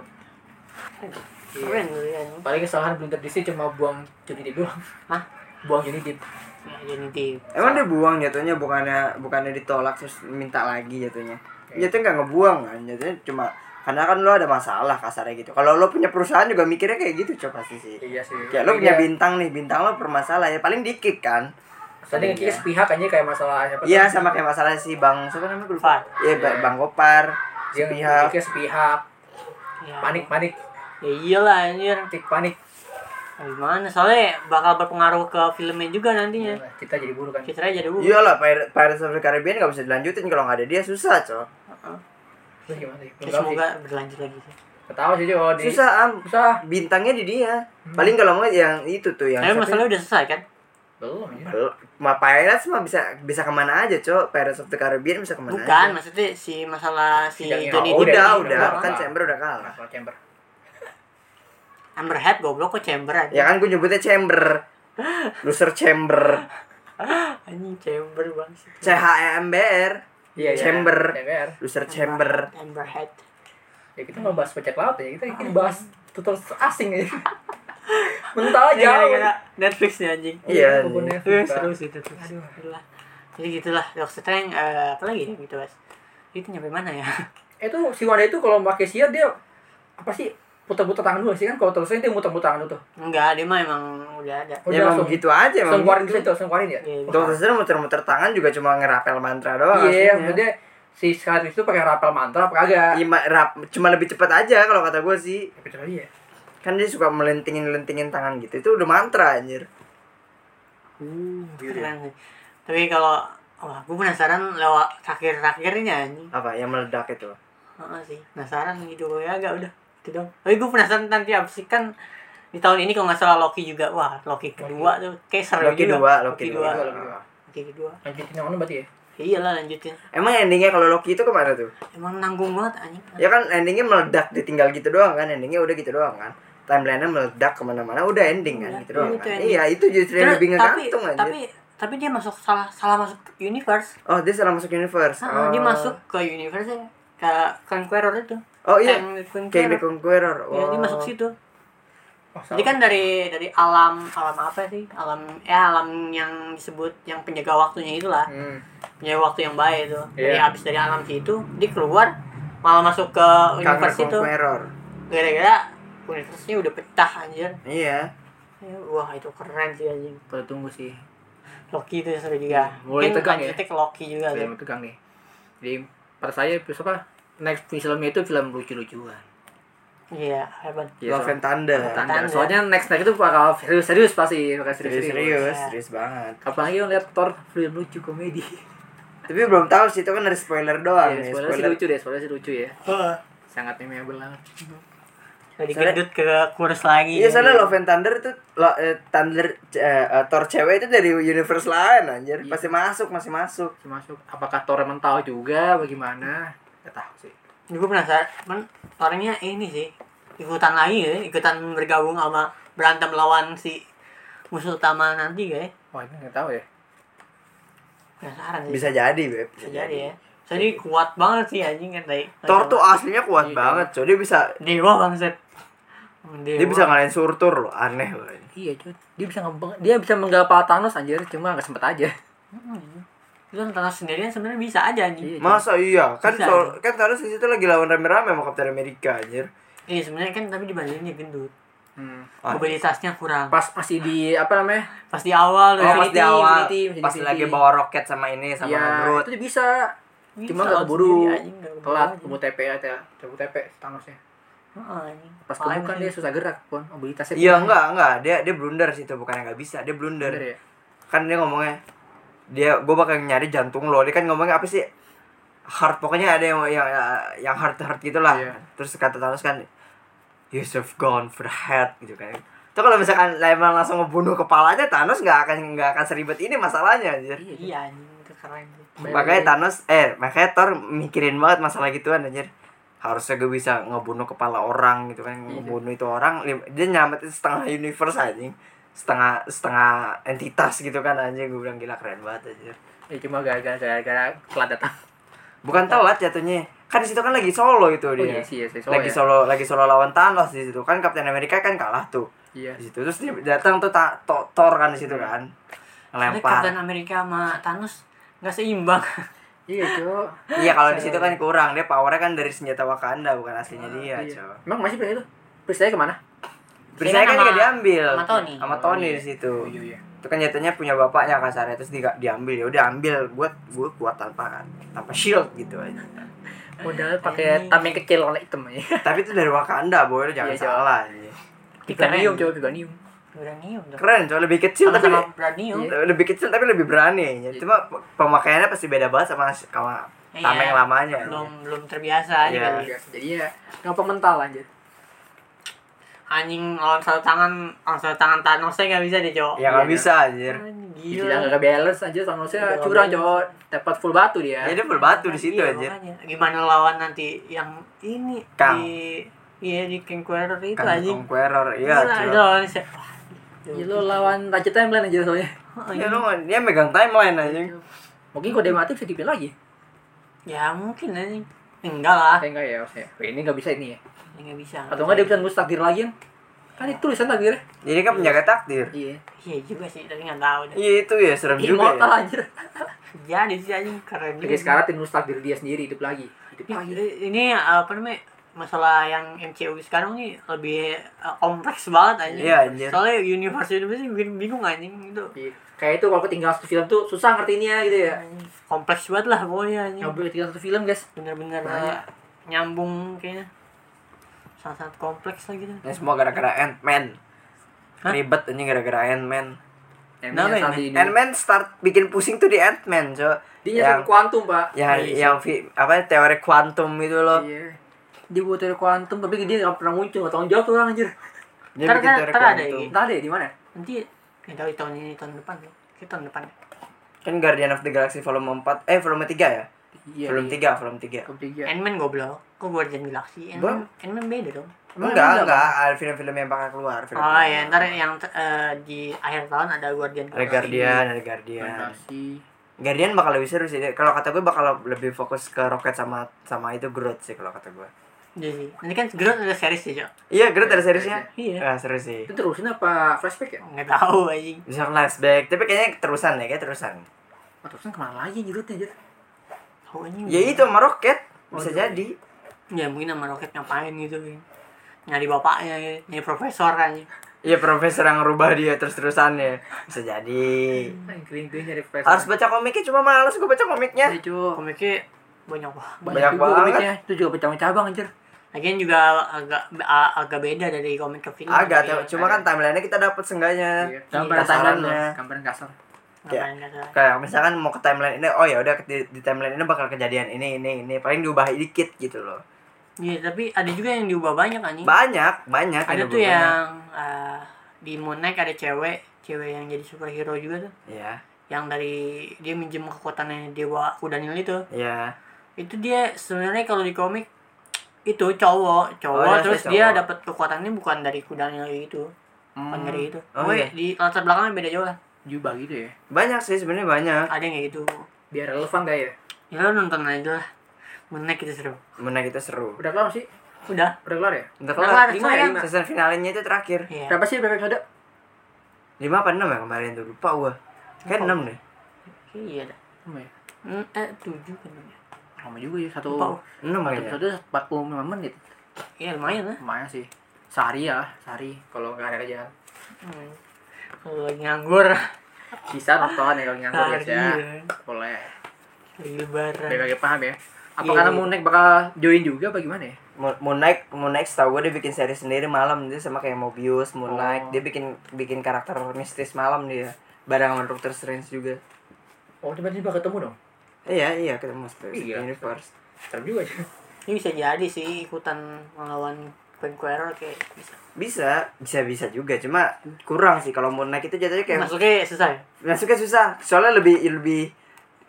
keren tuh ya paling kesalahan Blinter Disney cuma buang Johnny Depp doang. Hah? buang Johnny Depp Ya, Emang dia buang jatuhnya bukannya bukannya ditolak terus minta lagi jatuhnya. Jatuhnya nggak ngebuang kan, jatuhnya cuma karena kan lo ada masalah kasarnya gitu. Kalau lo punya perusahaan juga mikirnya kayak gitu coba pasti sih. iya sih Kayak lo punya bintang nih, bintang lo bermasalah ya paling dikit kan. tadi ngekikis sepihak aja kayak masalah apa Iya sama kayak masalah si Bang siapa namanya gue lupa. Gopar. Iya Ba- Bang Gopar, dia sepihak. ngekikis sepihak ya, panik panik ya iyalah anjir tik panik gimana soalnya bakal berpengaruh ke filmnya juga nantinya kita jadi buruh kan kita aja dulu Iyalah Pir- Pirates of the Caribbean nggak bisa dilanjutin kalau nggak ada dia susah cok. terus gimana sih Ya, semoga berlanjut lagi sih ketawa sih kalau di Susah am. susah Bintangnya di dia. Paling kalau mau yang itu tuh yang tapi siapa masalahnya udah selesai kan belum ya Belum. Ma Pirates mah bisa bisa ke mana aja, Cok. Pirates of the Caribbean bisa ke mana bukan aja. maksudnya si masalah si. Johnny Oh, Depp udah, udah. udah. Kan Chamber udah kalah. Chamber Amber Heard goblok kok chamber aja? Ya kan gue nyebutnya Chamber. Loser Chamber. anjing chamber banget C H E M B R. iya iya. Chamber. CMBR Loser Chamber. Amber Heard. Ya kita nggak bahas bajak laut ya. Kita ini bahas tutor asing ya. Mentah aja ya gara-gara Netflix nih anjing. Iya. Netflix, Eh, seru sih itu Aduh. Jadi gitulah. Doctor Strange eh, apa lagi ya gitu mas? Itu nyampe mana ya? Itu si Wanda itu kalau pakai siar dia apa sih putar-putar tangan dulu sih kan kalau terus dia muter-muter tangan dulu tuh enggak dia mah emang udah ada Udah Ya emang langsung- begitu aja emang. keluarin gitu. gitu langsung keluarin ya Iya, Dokter Strange muter-muter tangan juga cuma ngerapel mantra doang. iya aslinya. maksudnya si Scarlet itu pakai rapel mantra apa kagak Iya, rap, cuma lebih cepat aja kalau kata gue sih. tapi coba iya Kan dia suka melentingin-lentingin tangan gitu. Itu udah mantra anjir. uh keren sih tapi kalau wah gue penasaran lewat terakhir-terakhirnya anjing Apa yang meledak itu? Heeh sih penasaran gitu ya agak udah itu dong. Tapi gue penasaran nanti apa sih kan di tahun ini kalau nggak salah Loki juga. Wah Loki kedua tuh. Kayak seru Loki juga. dua, Loki Loki dua. dua. Loki kedua. Lanjutin yang mana berarti ya? Iyalah lanjutin. Emang endingnya kalau Loki itu ke mana tuh? emang nanggung banget anjing. Ya kan endingnya meledak ditinggal gitu doang kan. Endingnya udah gitu doang kan. Timelinenya meledak ke mana-mana udah ending kan Iya, gitu doang kan. Iya itu justru yang lebih tapi ngegantung aja tapi tapi dia masuk salah salah masuk universe. Oh dia salah masuk universe. Ah, oh. dia masuk ke universe ke Conqueror itu Oh iya. Kayak The Conqueror Conqueror. Ya, dia masuk situ. Oh, jadi kan dari dari alam alam apa sih? Alam ya alam yang disebut yang penjaga waktunya itulah. Hmm. penjaga waktu yang baik itu. Dari Iya. habis dari alam situ dia keluar malah masuk ke universe itu. Conqueror. Gara-gara universe-nya udah pecah anjir. Iya. Ya, wah itu keren sih anjing. Pada tunggu sih. Loki itu seru juga. Mulai mungkin tegang ya? Loki juga film tegang nih jadi pada saya terus apa next filmnya itu film lucu-lucuan iya hebat Iya, Love and Thunder. Soalnya next next itu bakal serius-serius pasti, bakal Serius serius-serius. serius Serius banget Apalagi ngeliat Thor film lucu komedi. Tapi belum tahu sih itu kan dari spoiler doang Iya, nih spoiler sih lucu deh, spoiler sih lucu ya. Sangat memorable banget. jadi gendut ke kurus lagi Iya soalnya Love and Thunder itu lo, eh, Thunder eh, eh, Thor cewek itu dari universe lain anjir. Iya. Pasti masuk, masih masuk. Masih masuk. Apakah Thor emang tahu juga bagaimana? Gak tahu sih. gue penasaran men orangnya ini sih ikutan lagi ya ikutan bergabung sama berantem lawan si musuh utama nanti guys Wah, ini nggak tahu ya. penasaran sih Bisa jadi, Beb. bisa jadi ya jadi kuat banget sih anjing kan tadi Thor tuh aslinya kuat Iya. banget, coy. Dia bisa dewa bangset dewa. dia bisa ngalahin surtur loh, aneh loh. Iya, cuy. Dia bisa dia bisa menggapal Thanos anjir, cuma nggak sempet aja. Itu kan Thanos sendirian sebenarnya bisa aja anjing Iya. Masa iya? Kan Bisa soal, kan Thanos di situ lagi lawan rame-rame sama Captain America anjir. iya sebenarnya kan tapi dibandingin gendut Hmm. Ah, mobilitasnya kurang Pas masih di apa namanya? pas di awal Oh, tuh pas sih, di awal, pas lagi bawa roket sama ini sama Iya, Groot. itu bisa. bisa Cuma nggak keburu. Telat, keburu TP aja, keburu TP Thanosnya. Pas keburu kan dia susah gerak, pun mobilitasnya. Iya enggak enggak dia dia blunder situ bukan yang nggak bisa dia blunder. Bener ya. Kan dia ngomongnya dia gue bakal nyari jantung lo. Dia kan ngomongnya apa sih? Heart pokoknya ada yang yang yang heart heart gitulah. Iya. terus kata Thanos kan you have gone for the head gitu kan. Itu kalau misalkan emang langsung ngebunuh kepalanya Thanos nggak akan nggak akan seribet ini masalahnya anjir. Iya, iya anjing itu keren. Makanya Thanos eh makanya Thor mikirin banget masalah gituan anjir. Harusnya gue bisa ngebunuh kepala orang gitu kan Iya. ngebunuh itu orang dia nyamatin setengah universe anjing setengah setengah entitas gitu kan anjing gue bilang gila keren banget anjir Ya cuma gara-gara gara-gara telat datang. bukan telat jatuhnya kan di situ kan lagi solo itu Oh dia iya sih, iya sih. lagi ya. solo lagi solo lawan Thanos di situ kan Captain America kan kalah tuh Iya. di situ terus dia datang tuh ta to- Thor kan di situ kan Tapi ngelempar Captain America sama Thanos nggak seimbang Iya, Cok. iya kalau di situ kan kurang dia powernya kan dari senjata Wakanda bukan aslinya dia Iya. Emang masih itu? Perisanya ke mana? Perisai kan juga diambil sama Tony. sama Oh, Tony iya. di situ Oh, iya, iya. itu kan jatuhnya punya bapaknya kasarnya terus di, diambil ya udah ambil buat gue kuat tanpa tanpa shield gitu aja Modal pakai tameng kecil warna hitam aja. tapi itu dari Wakanda boy lu jangan Iya, salah. Vibranium, coba Vibranium. Tuh keren coy lebih kecil sama tapi sama Uranium Iya. lebih kecil tapi lebih berani ya. cuma pe- pemakaiannya pasti beda banget sama sama Iya. tameng lamanya belum belum terbiasa aja Iya. kali Biasa. Jadi ya gampang mental anjir. Anjing lawan satu tangan lawan satu tangan Thanosnya nggak bisa deh cowok ya nggak Iya, bisa anjir Gila gila enggak balance anjir Thanosnya curang. Cok. Dapat full batu dia. ya dia berbatu di situ Iya, anjir makanya. gimana lawan nanti yang ini Kang. di iya di Conqueror itu anjing Conqueror iya Gila, Ya lu lawan Raja Timeline aja soalnya. oh, ya iya. lu dia megang timeline anjing Mungkin kalau dia mati bisa dipilih lagi. ya mungkin anjing enggak lah Eh enggak ya, ini enggak bisa ini ya. Ya, nggak bisa Atau enggak dia bisa nembus takdir lagi kan? Kan itu tulisan takdirnya. jadi kan penjaga takdir Iya. iya juga sih tapi nggak tahu deh iya itu ya serem juga Immortal ya anjir. jadi sih anjing keren Jadi sekarang tembus takdir dia sendiri hidup lagi. Hidup lagi. ini apa namanya masalah yang MCU sekarang nih lebih uh, kompleks banget anjing. Iya, anjir. Soalnya universe universe ini bikin bingung anjing itu. Iya. Kayak itu kalau ketinggalan satu film tuh susah ngertiinnya gitu ya. Kompleks banget lah pokoknya anjing. Nggak boleh ketinggalan satu film guys. Bener-bener uh, nyambung kayaknya. Sangat-sangat kompleks lah gitu. ini semua gara-gara Ant-Man Hah? ribet ini gara-gara Ant-Man ini? ini. Ant-Man start bikin pusing tuh di Ant-Man so Dia yang kuantum pak. yang Iya, yang vi- apa teori kuantum itu loh Iya. Dia buat teori kuantum tapi dia nggak pernah muncul nggak tanggung jawab tuh orang anjir. dia Ntar- bikin ntar- teori ntar ada kuantum. Entah deh di mana. Nanti nggak tahu tahun ini tahun depan ya. Kita tahun depan. kan Guardian of the Galaxy volume 4 eh volume 3 ya Iya. volume 3 volume 3 Ketiga. Ant-Man goblok. Kok Guardian Galaxy? Ant-Man, Ant-Man beda dong. Emang enggak enggak ada film-film yang bakal keluar film Oh ya, ntar yang eh, di akhir tahun ada Guardian ada Guardian ada Guardian. Guardian bakal lebih seru sih kalau kata gue bakal lebih fokus ke roket sama sama itu Groot sih kalau kata gue Jadi, ini kan Groot ada series ya, Cok? iya Groot ada seriesnya Iya. ah seru sih Itu terusin apa flashback ya? Nggak tahu anjing. bisa flashback tapi kayaknya terusan ya kayak terusan Oh, terusin ke mana lagi jurutnya anjir? Anjing. ya itu sama roket bisa Oh, iya. jadi Ya mungkin sama Rocket ngapain gitu kan. Nyari bapaknya, ya. nyari profesor kan. Iya profesor yang rubah dia terus terusannya bisa jadi flashback. harus baca komiknya cuma males gue baca komiknya Iya, cu. Komiknya banyak banget. Banyak juga banget. komiknya. Itu juga cabang-cabang anjir. Lagian juga agak agak beda dari komik ke film. agak Iya, cuma kan timelinenya kita dapat sengganya Iya. Gambaran Gambaran kasar. Ngapain nggak salah. kayak misalkan mau ke timeline ini oh ya udah di, di timeline ini bakal kejadian ini ini ini paling diubah dikit gitu loh Iya, tapi ada juga yang diubah banyak anjing. banyak banyak ada yang tuh yang eh, di Moon Knight ada cewek, cewek yang jadi superhero juga tuh. iya Yang dari dia minjem kekuatannya dewa kuda nil itu. iya Itu dia sebenarnya kalau di komik itu cowok, cowok Oh, dia terus cowok. dia dapat kekuatannya bukan dari kuda nil itu. kan ngeri itu Oh, iya. di latar belakangnya beda jauh lah Juba gitu ya. banyak sih sebenarnya banyak ada yang kayak gitu Biar relevan gak ya? ya lo nonton aja lah menek itu seru Menaik itu seru Udah kelar sih? udah Udah kelar ya? Udah kelar kelar, lima ya, lima. season finalnya itu terakhir iya Berapa sih berapa episode? lima apa enam ya kemarin tuh lupa gua kayak enam deh iya dah Lima ya? Hmm, eh tujuh kan ya Lama juga ya satu enam satu kayaknya episode 45 menit. iya lumayan lah Lumayan sih. Sehari ya, sehari kalau nggak ada kerjaan. hmm. Kalau lagi nganggur Bisa nonton ya kalau nganggur guys ya. Sehari. Boleh. lagi lebaran Biar bagi paham ya. Apa Iya, karena iya. Moon Knight bakal join juga apa gimana ya? mau mau naik mau naik setahu gue dia bikin seri sendiri malam dia sama kayak Mobius Moon Knight Oh. dia bikin bikin karakter mistis malam dia bareng sama Doctor Strange juga Oh, tiba-tiba ketemu dong. iya iya ketemu Split Iya. Universe Serem juga sih. ini bisa jadi sih ikutan melawan Conqueror kayak bisa. Bisa bisa bisa juga. Cuma kurang sih kalau Moon Knight itu jatuhnya kayak masuknya susah ya? Masuknya susah. Soalnya lebih lebih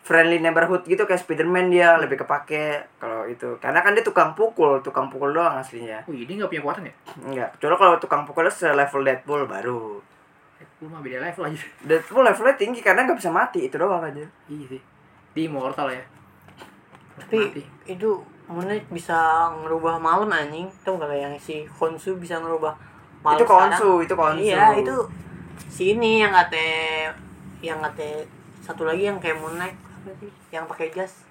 friendly neighborhood gitu kayak Spiderman dia lebih kepake kalau itu. Karena kan dia tukang pukul tukang pukul doang aslinya. Oh, ini nggak punya kekuatan ya? enggak kecuali kalau tukang pukulnya selevel Deadpool baru. Lu mah beda level aja. Deadpool levelnya tinggi karena nggak bisa mati. Itu doang aja. Iya sih. Di Immortal ya. tapi Mati. itu Moonlight bisa ngerubah malam anjing tuh kalau yang si Konsu bisa ngerubah malam itu sekarang. konsu itu konsu iya itu si ini yang kata yang kata satu lagi yang kayak Moonlight apa sih yang pakai jas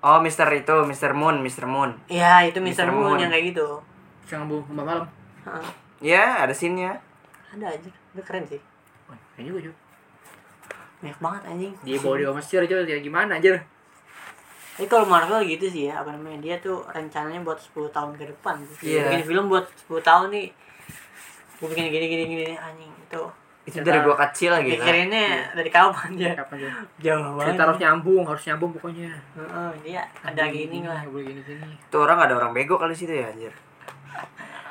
oh Mister itu Mister Moon Mister Moon iya itu Mr. Mr. Moon, Moon. yang kayak gitu Bisa ngambung kembang malam. Heeh. ya ada scene-nya ada aja itu keren sih Oh, ini juga juga. banyak banget anjing Dia bawa dia Mesir aja gimana aja. Tapi kalau Marvel gitu sih ya, apa namanya? Dia tuh rencananya buat 10 tahun ke depan. Gitu. Iya. Bikin film buat 10 tahun nih. Gue bikin gini gini gini anjing itu. itu dari gua kecil lagi kan Pikirinnya dari kapan dia? Kapan aja? Jauh banget. Kita harus nyambung, harus nyambung pokoknya. Heeh, dia ada gini lah. Boleh gini gini. itu orang ada orang bego kali situ ya anjir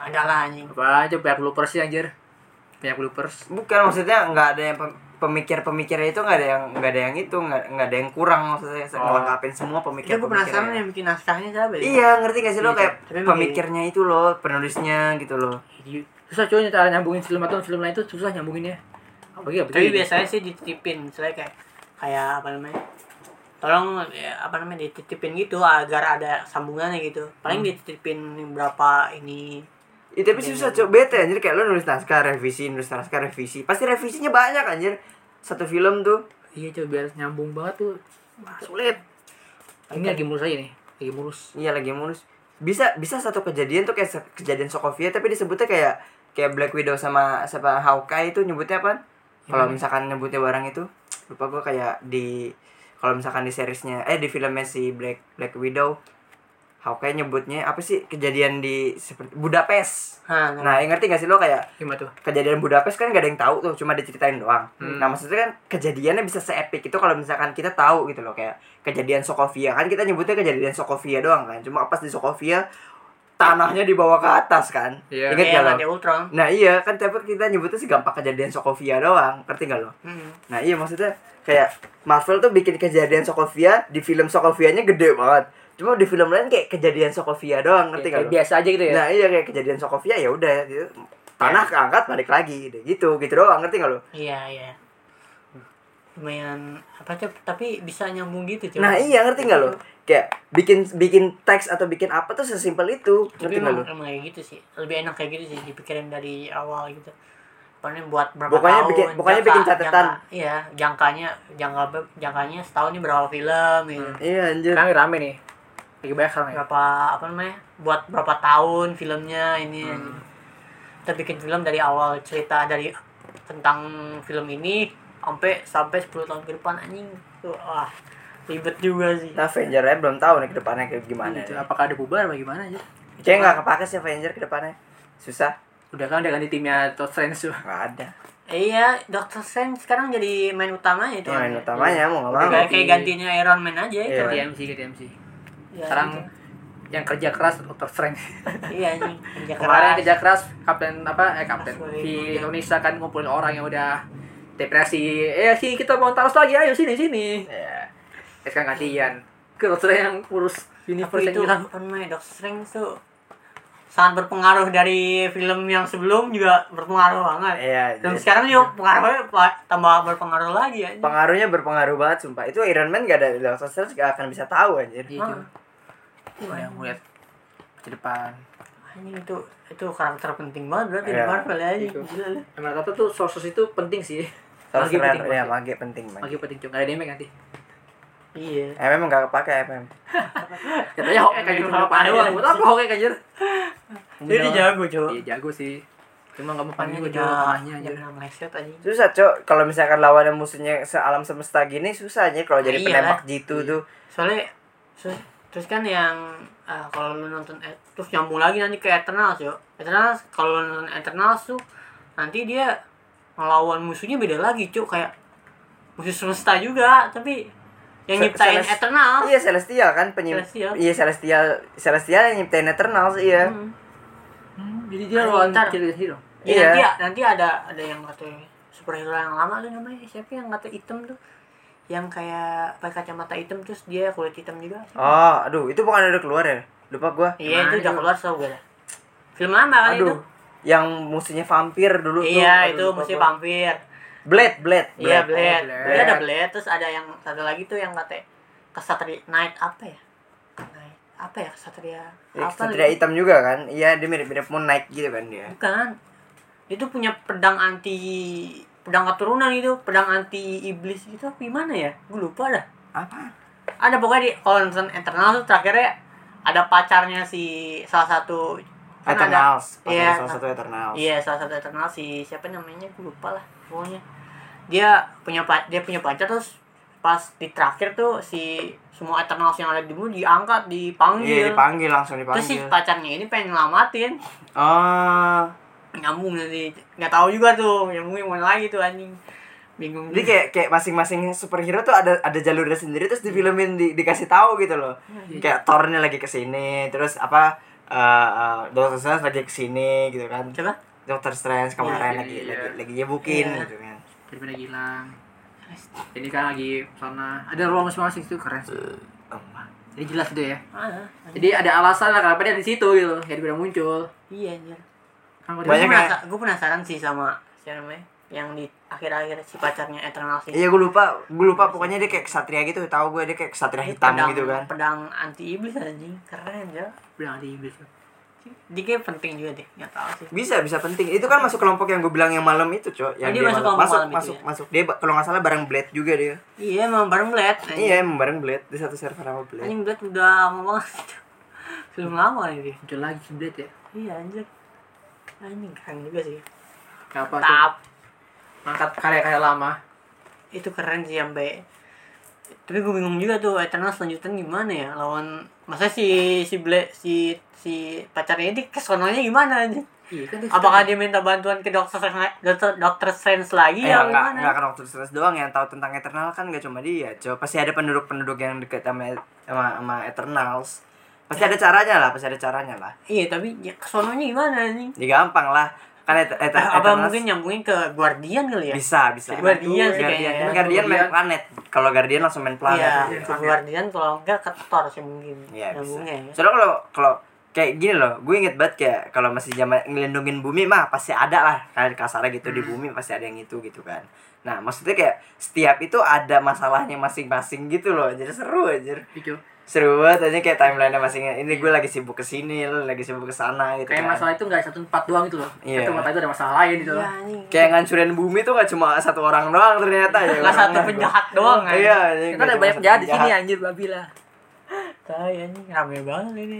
Ada lah anjing. Apa aja banyak bloopers sih anjir. Banyak bloopers. bukan maksudnya nggak ada yang pemikir-pemikirnya itu nggak ada yang nggak ada yang itu nggak ada yang kurang maksudnya Oh. ngelengkapin semua Itu pemikir gue penasaran yang bikin naskahnya siapa ya? iya ngerti gak sih lo Iya, kayak pemikirnya itu loh penulisnya gitu loh Jadi, susah cuy cara nyambungin film atau film lain itu susah nyambunginnya. Apalagi apa Tapi biasanya sih dititipin, misalnya kayak kayak apa namanya? Tolong ya, apa namanya dititipin gitu agar ada sambungannya gitu. Paling dititipin berapa ini Iya tapi susah cok bete anjir kayak lo nulis naskah revisi nulis naskah revisi pasti revisinya banyak anjir satu film tuh Iya coba biar nyambung banget tuh. Wah, sulit. Ini lagi mulus aja nih. Lagi mulus. iya lagi mulus bisa bisa satu kejadian tuh kayak kejadian Sokovia tapi disebutnya kayak kayak Black Widow sama sama Hawkeye itu nyebutnya apa kalau Gimana? misalkan nyebutnya barang itu lupa gua kayak di kalau misalkan di seriesnya eh di filmnya si Black Black Widow Hawkeye nyebutnya apa sih kejadian di seperti Budapest Hah, nah yang ngerti gak sih lo kayak Gimana tuh? kejadian Budapest kan gak ada yang tahu tuh cuma diceritain doang Hmm. nah maksudnya kan kejadiannya bisa seepik itu kalau misalkan kita tahu gitu loh kayak kejadian Sokovia kan kita nyebutnya kejadian Sokovia doang kan cuma pas di Sokovia tanahnya dibawa ke atas kan Iya. gak lo ada Ultron. nah iya kan tapi kita nyebutnya segampang kejadian Sokovia doang ngerti gak lo Hmm. nah iya maksudnya kayak Marvel tuh bikin kejadian Sokovia di film Sokovianya gede banget cuma di film lain kayak kejadian Sokovia doang ngerti gak Kayak lo biasa aja gitu ya. Nah iya kayak kejadian Sokovia ya udah gitu. tanah keangkat balik lagi deh gitu gitu doang ngerti nggak lo? Iya, iya. Lumayan apa tuh tapi bisa nyambung gitu, coba. Nah iya ngerti nggak lo? Kayak bikin bikin teks atau bikin apa tuh sesimpel itu Tapi ngerti nggak emang, lo? emang kayak gitu sih. Lebih enak kayak gitu sih dipikirin dari awal gitu. Pokoknya buat berapa Pokoknya tahun. bikin- pokoknya bikin catatan. jangka- iya, jangkanya jangka jangkanya setahun ini berapa film gitu. Hmm. Iya anjir. Sekarang rame nih. Lagi banyak sekarang ya. Berapa apa namanya? Buat berapa tahun filmnya ini. Hmm. Kita bikin film dari awal cerita dari tentang film ini sampai sampai 10 tahun ke depan anjing. Wah, ribet juga sih. Nah Avenger ya belum tahu nih ke depannya kayak gimana. Gitu. nih. Apakah ada bubar apa gimana aja? Kayak nggak kepake sih Avenger ke depannya. Susah. Udah kan udah ganti timnya Doctor Strange tuh. Nggak ada. Iya, Doctor Strange sekarang jadi main utamanya itu. Main utamanya mau nggak mau. Kayak, gantinya Iron Man aja itu. Iya. Ganti MC, ganti MC. Ya, Sekarang gitu. yang kerja keras Doctor Strange. iya anjing. Kerja Kemarin keras. kerja keras Kapten apa eh Kapten si Indonesia kan ngumpulin orang yang udah depresi. Eh sih kita mau taruh lagi ayo sini sini. Ya. Kan gantian. Ke Doctor yang urus universe yang itu hilang. namanya Doctor Strange tuh sangat berpengaruh dari film yang sebelum juga berpengaruh banget. Iya. Dan jadi- sekarang juga pengaruhnya tambah berpengaruh lagi ya. pengaruhnya berpengaruh banget sumpah. Itu Iron Man gak ada Doctor Strange gak akan bisa tahu anjir. Iya, Ah. Cuy. Udah ngeliat ke depan. Ini itu itu karakter penting banget berarti di Iya. Marvel ya. Itu. Gila. Emang kata tuh sources itu penting sih. Sorcerer, penting, ya magi penting magi. Magi penting cuy. Gak ada damage nanti. Iya. MM gak kepake MM. Katanya Hawkeye kan cuma Apa doang. Buat apa kan anjir? Jadi dia jago, Cok. Iya jago sih. Cuma gak mau panik Pannya juga Cok. Panahnya anjir. jangan meleset aja. Susah cok kalau misalkan lawannya musuhnya sealam semesta gini susah aja kalau jadi Iya penembak jitu tuh. Soalnya terus, kan yang ah, kalau lu nonton eh, terus nyambung lagi nanti ke Eternals yo. Eternals kalau lu nonton Eternals tuh nanti dia ngelawan musuhnya beda lagi, Cuk, kayak musuh semesta juga, tapi yang Se- nyiptain Celes- Eternals. Iya Celestial kan penyim Celestial. Iya Celestial Celestial yang nyiptain Eternals iya. Hmm. Hmm, Jadi dia Ayo, lawan ntar. kiri hero. Iya, Iya. nanti nanti ada ada yang katanya superhero yang lama tuh namanya siapa yang kata hitam tuh yang kayak pakai kacamata hitam terus dia kulit hitam juga Oh, aduh itu bukan udah keluar ya? Lupa gua. iya itu udah itu? keluar tau gue film lama kan itu Aduh. Yang musuhnya vampir dulu tuh. iya Aduh, itu gua. vampir Blade, Blade. iya Blade. blade Blade. Dia ada blade terus ada yang satu lagi tuh yang kata kesatria night apa ya night apa ya kesatria Ya, apa Satria gitu? hitam juga kan? Iya, dia mirip-mirip Moon Knight gitu kan dia. bukan itu punya pedang anti pedang keturunan itu pedang anti iblis apa gimana ya gue lupa dah Apa? ada pokoknya di kalau nonton Eternal tuh terakhirnya ada pacarnya si salah satu kan Eternals. Iya salah satu Eternals. iya salah satu Eternal si siapa namanya gue lupa lah pokoknya dia punya dia punya pacar terus pas di terakhir tuh si semua Eternals yang ada di bumi diangkat dipanggil Iya, dipanggil langsung terus si dipanggil. pacarnya ini pengen ngelamatin Oh. Nyambung nanti nggak tahu juga tuh nyambungnya mana lagi tuh anjing bingung Jadi kayak kayak masing-masing superhero tuh ada ada jalurnya sendiri terus di filmin di, dikasih tahu gitu loh. Iya. Kayak Thor-nya lagi ke sini, terus apa eh eh, Doctor Strange lagi ke sini gitu kan. coba Doctor Strange kemarin Iya, lagi iya. lagi lagi nyebukin Iya. gitu kan. Daripada gilang. Ini kan lagi sana. Ada ruang masing-masing itu keren sih. Oh, Jadi jelas gitu ya. ah, Jadi ada alasan lah kenapa dia di situ gitu. Jadi udah muncul. iya anjir Banyak gue dia- penasaran, gue penasaran sih sama siapa namanya yang di akhir-akhir si pacarnya Eternal sih Iya gue lupa, gue lupa pokoknya dia kayak kesatria gitu, tahu gue dia kayak kesatria hitam pedang, gitu kan. pedang anti iblis anjing keren ya bilang di iblis. dia kayak penting juga deh nggak tahu sih Bisa bisa penting. Itu kan masuk kelompok yang gue bilang yang malam itu, Cok. Yang Oh, dia masuk kelompok masuk malam itu masuk, ya? masuk. Dia kalau nggak salah bareng Blade juga dia. iya emang bareng Blade anjing. Iya, emang bareng Blade di satu server sama Blade. anjing Blade udah lama banget film lama ini Muncul lagi si Blade ya. iya anjir anjing keren juga sih. Apa tap Angkat karya-karya lama. itu keren sih sampai tapi gue bingung juga tuh Eternal selanjutnya gimana ya? Lawan masa si si Blade si si pacarnya ini kesononya gimana aja Iya kan apakah dia minta bantuan ke dokter Strange dokter dokter Strange lagi Eh, ya enggak, enggak kan Doctor Strange doang yang tahu tentang Eternal kan enggak cuma dia, Cok. Pasti ada penduduk-penduduk yang deket sama sama, sama Eternals. Pasti ada caranya lah, pasti ada caranya lah. iya tapi ya, kesononya gimana anjing Ya gampang lah. Kan Et Et Eh, apa Eternals mungkin nyambungin ke Guardian kali ya bisa, bisa. Guardian sih Guardian. kayaknya. Guardian main planet. Kalau Guardian langsung main planet. iya ke planet. Guardian kalau enggak ke Thor sih mungkin Iya, bisa. nyambungnya ya Soalnya kalau kalau kayak gini loh, gue inget banget kayak kalau masih zaman ngelindungin bumi mah pasti ada lah kayak kasarnya gitu di bumi pasti ada yang itu gitu kan. Nah maksudnya kayak setiap itu ada masalahnya masing-masing gitu loh, jadi seru aja. Seru banget aja kayak timeline masing Ini gue lagi sibuk ke sini, lo lagi sibuk ke sana gitu Kayak kan. masalah itu nggak satu tempat doang gitu loh. Iya. Satu tempat itu ada masalah lain gitu loh. anjing Kayak ngancurin bumi tuh gak cuma satu orang doang ternyata ya. nggak satu penjahat doang anjing Iya, Kita ada banyak penjahat di sini anjir babi lah. Tai anjing rame banget ini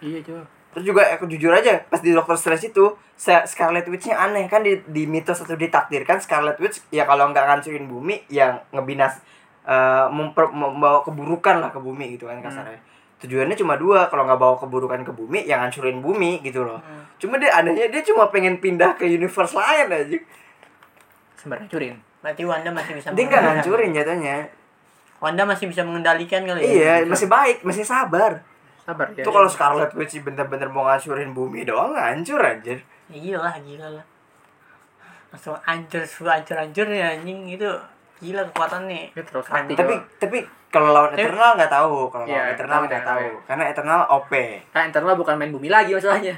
Iya coba. Terus juga aku jujur aja pas di Doctor Strange itu Scarlet Witch-nya aneh kan di, di mitos atau ditakdirkan Scarlet Witch ya kalau nggak ngancurin bumi yang ngebinas eh, memper- membawa keburukan lah ke bumi gitu kan kasarnya. Tujuannya cuma dua kalau nggak bawa keburukan ke bumi yang ngancurin bumi gitu loh. Hmm. Cuma dia anehnya dia cuma pengen pindah ke universe lain aja. Sembarang curin. berarti Wanda masih bisa Dia nggak ngancurin jatuhnya. Wanda masih bisa mengendalikan kali ya Iya masih baik masih sabar. Sabar ya. Itu kalau Scarlet Witch bener-bener mau ngancurin bumi doang hancur anjir. iya lah gila lah langsung hancur semua hancur hancurnya anjing itu gila kekuatannya Dia terus tapi tapi kalau lawan Tapi- Eternal nggak tahu kalau Iya, lawan Eternal Eternal nggak tahu tahu. karena Eternal OP Nah, internal bukan main bumi lagi masalahnya.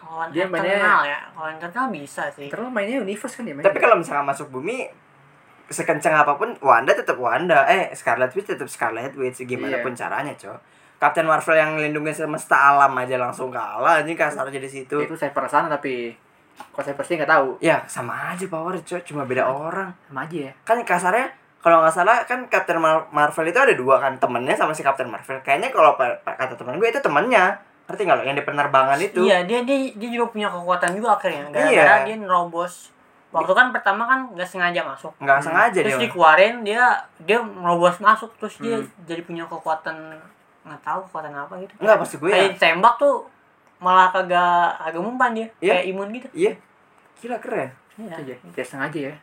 Lawan Dia mainnya- internal ya. Kalau internal bisa sih. Terus mainnya universe kan dia mainnya. Tapi kalau misalnya masuk bumi sekencang apa pun Wanda tetap Wanda eh Scarlet Witch tetap Scarlet Witch gimana Iya. pun caranya coy Captain Marvel yang lindungi semesta alam aja langsung kalah ini kasar aja di situ itu saya perasaan tapi kok saya pasti nggak tahu. ya sama aja power coy cuma beda orang Sama aja ya. kan kasarnya kalau nggak salah kan Captain Mar- Marvel itu ada dua kan temennya sama si Captain Marvel kayaknya kalau kata temen gue itu temennya ngerti nggak lo yang di penerbangan itu Iya, dia dia dia juga punya kekuatan juga akhirnya. Gara-gara Iya. dia nerobos. Waktu kan pertama kan nggak sengaja masuk. nggak sengaja terus dia dikeluarin dia dia nerobos masuk terus dia Hmm. jadi punya kekuatan nggak tahu kekuatan apa gitu. nggak maksud gue ya Kayak tembak tuh malah kagak kagak mempan dia Iya. kayak imun gitu. iya gila keren Iya. Itu aja. Tidak sengaja ya.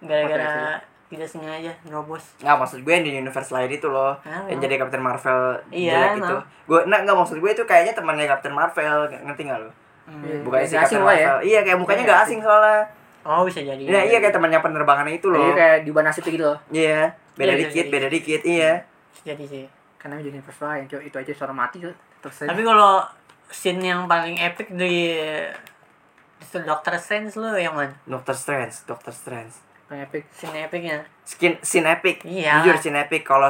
Gara-gara tidak sengaja nerobos. nggak maksud gue yang di universe lain itu loh Kenapa? yang jadi Captain Marvel Iya, jelek itu emang. gue nah nggak maksud gue itu kayaknya temannya Captain Marvel ngerti nggak lo Hmm. Iya. bukan si Nggak asing Captain ya. Marvel iya kayak mukanya Nggak nggak asing. soalnya Oh bisa jadi. Iya iya kayak temannya penerbangan itu loh kayak di nasib gitu loh. iya beda Iya, dikit jadi. beda dikit iya jadi sih. Karena jadi universe lain. Itu aja seorang mati tuh. Terus Tapi kalau scene yang paling epic di di Doctor Strange lo yang mana? Doctor Strange Doctor Strange paling epic. Scene epicnya. skin scene epic Iya. jujur scene epic kalau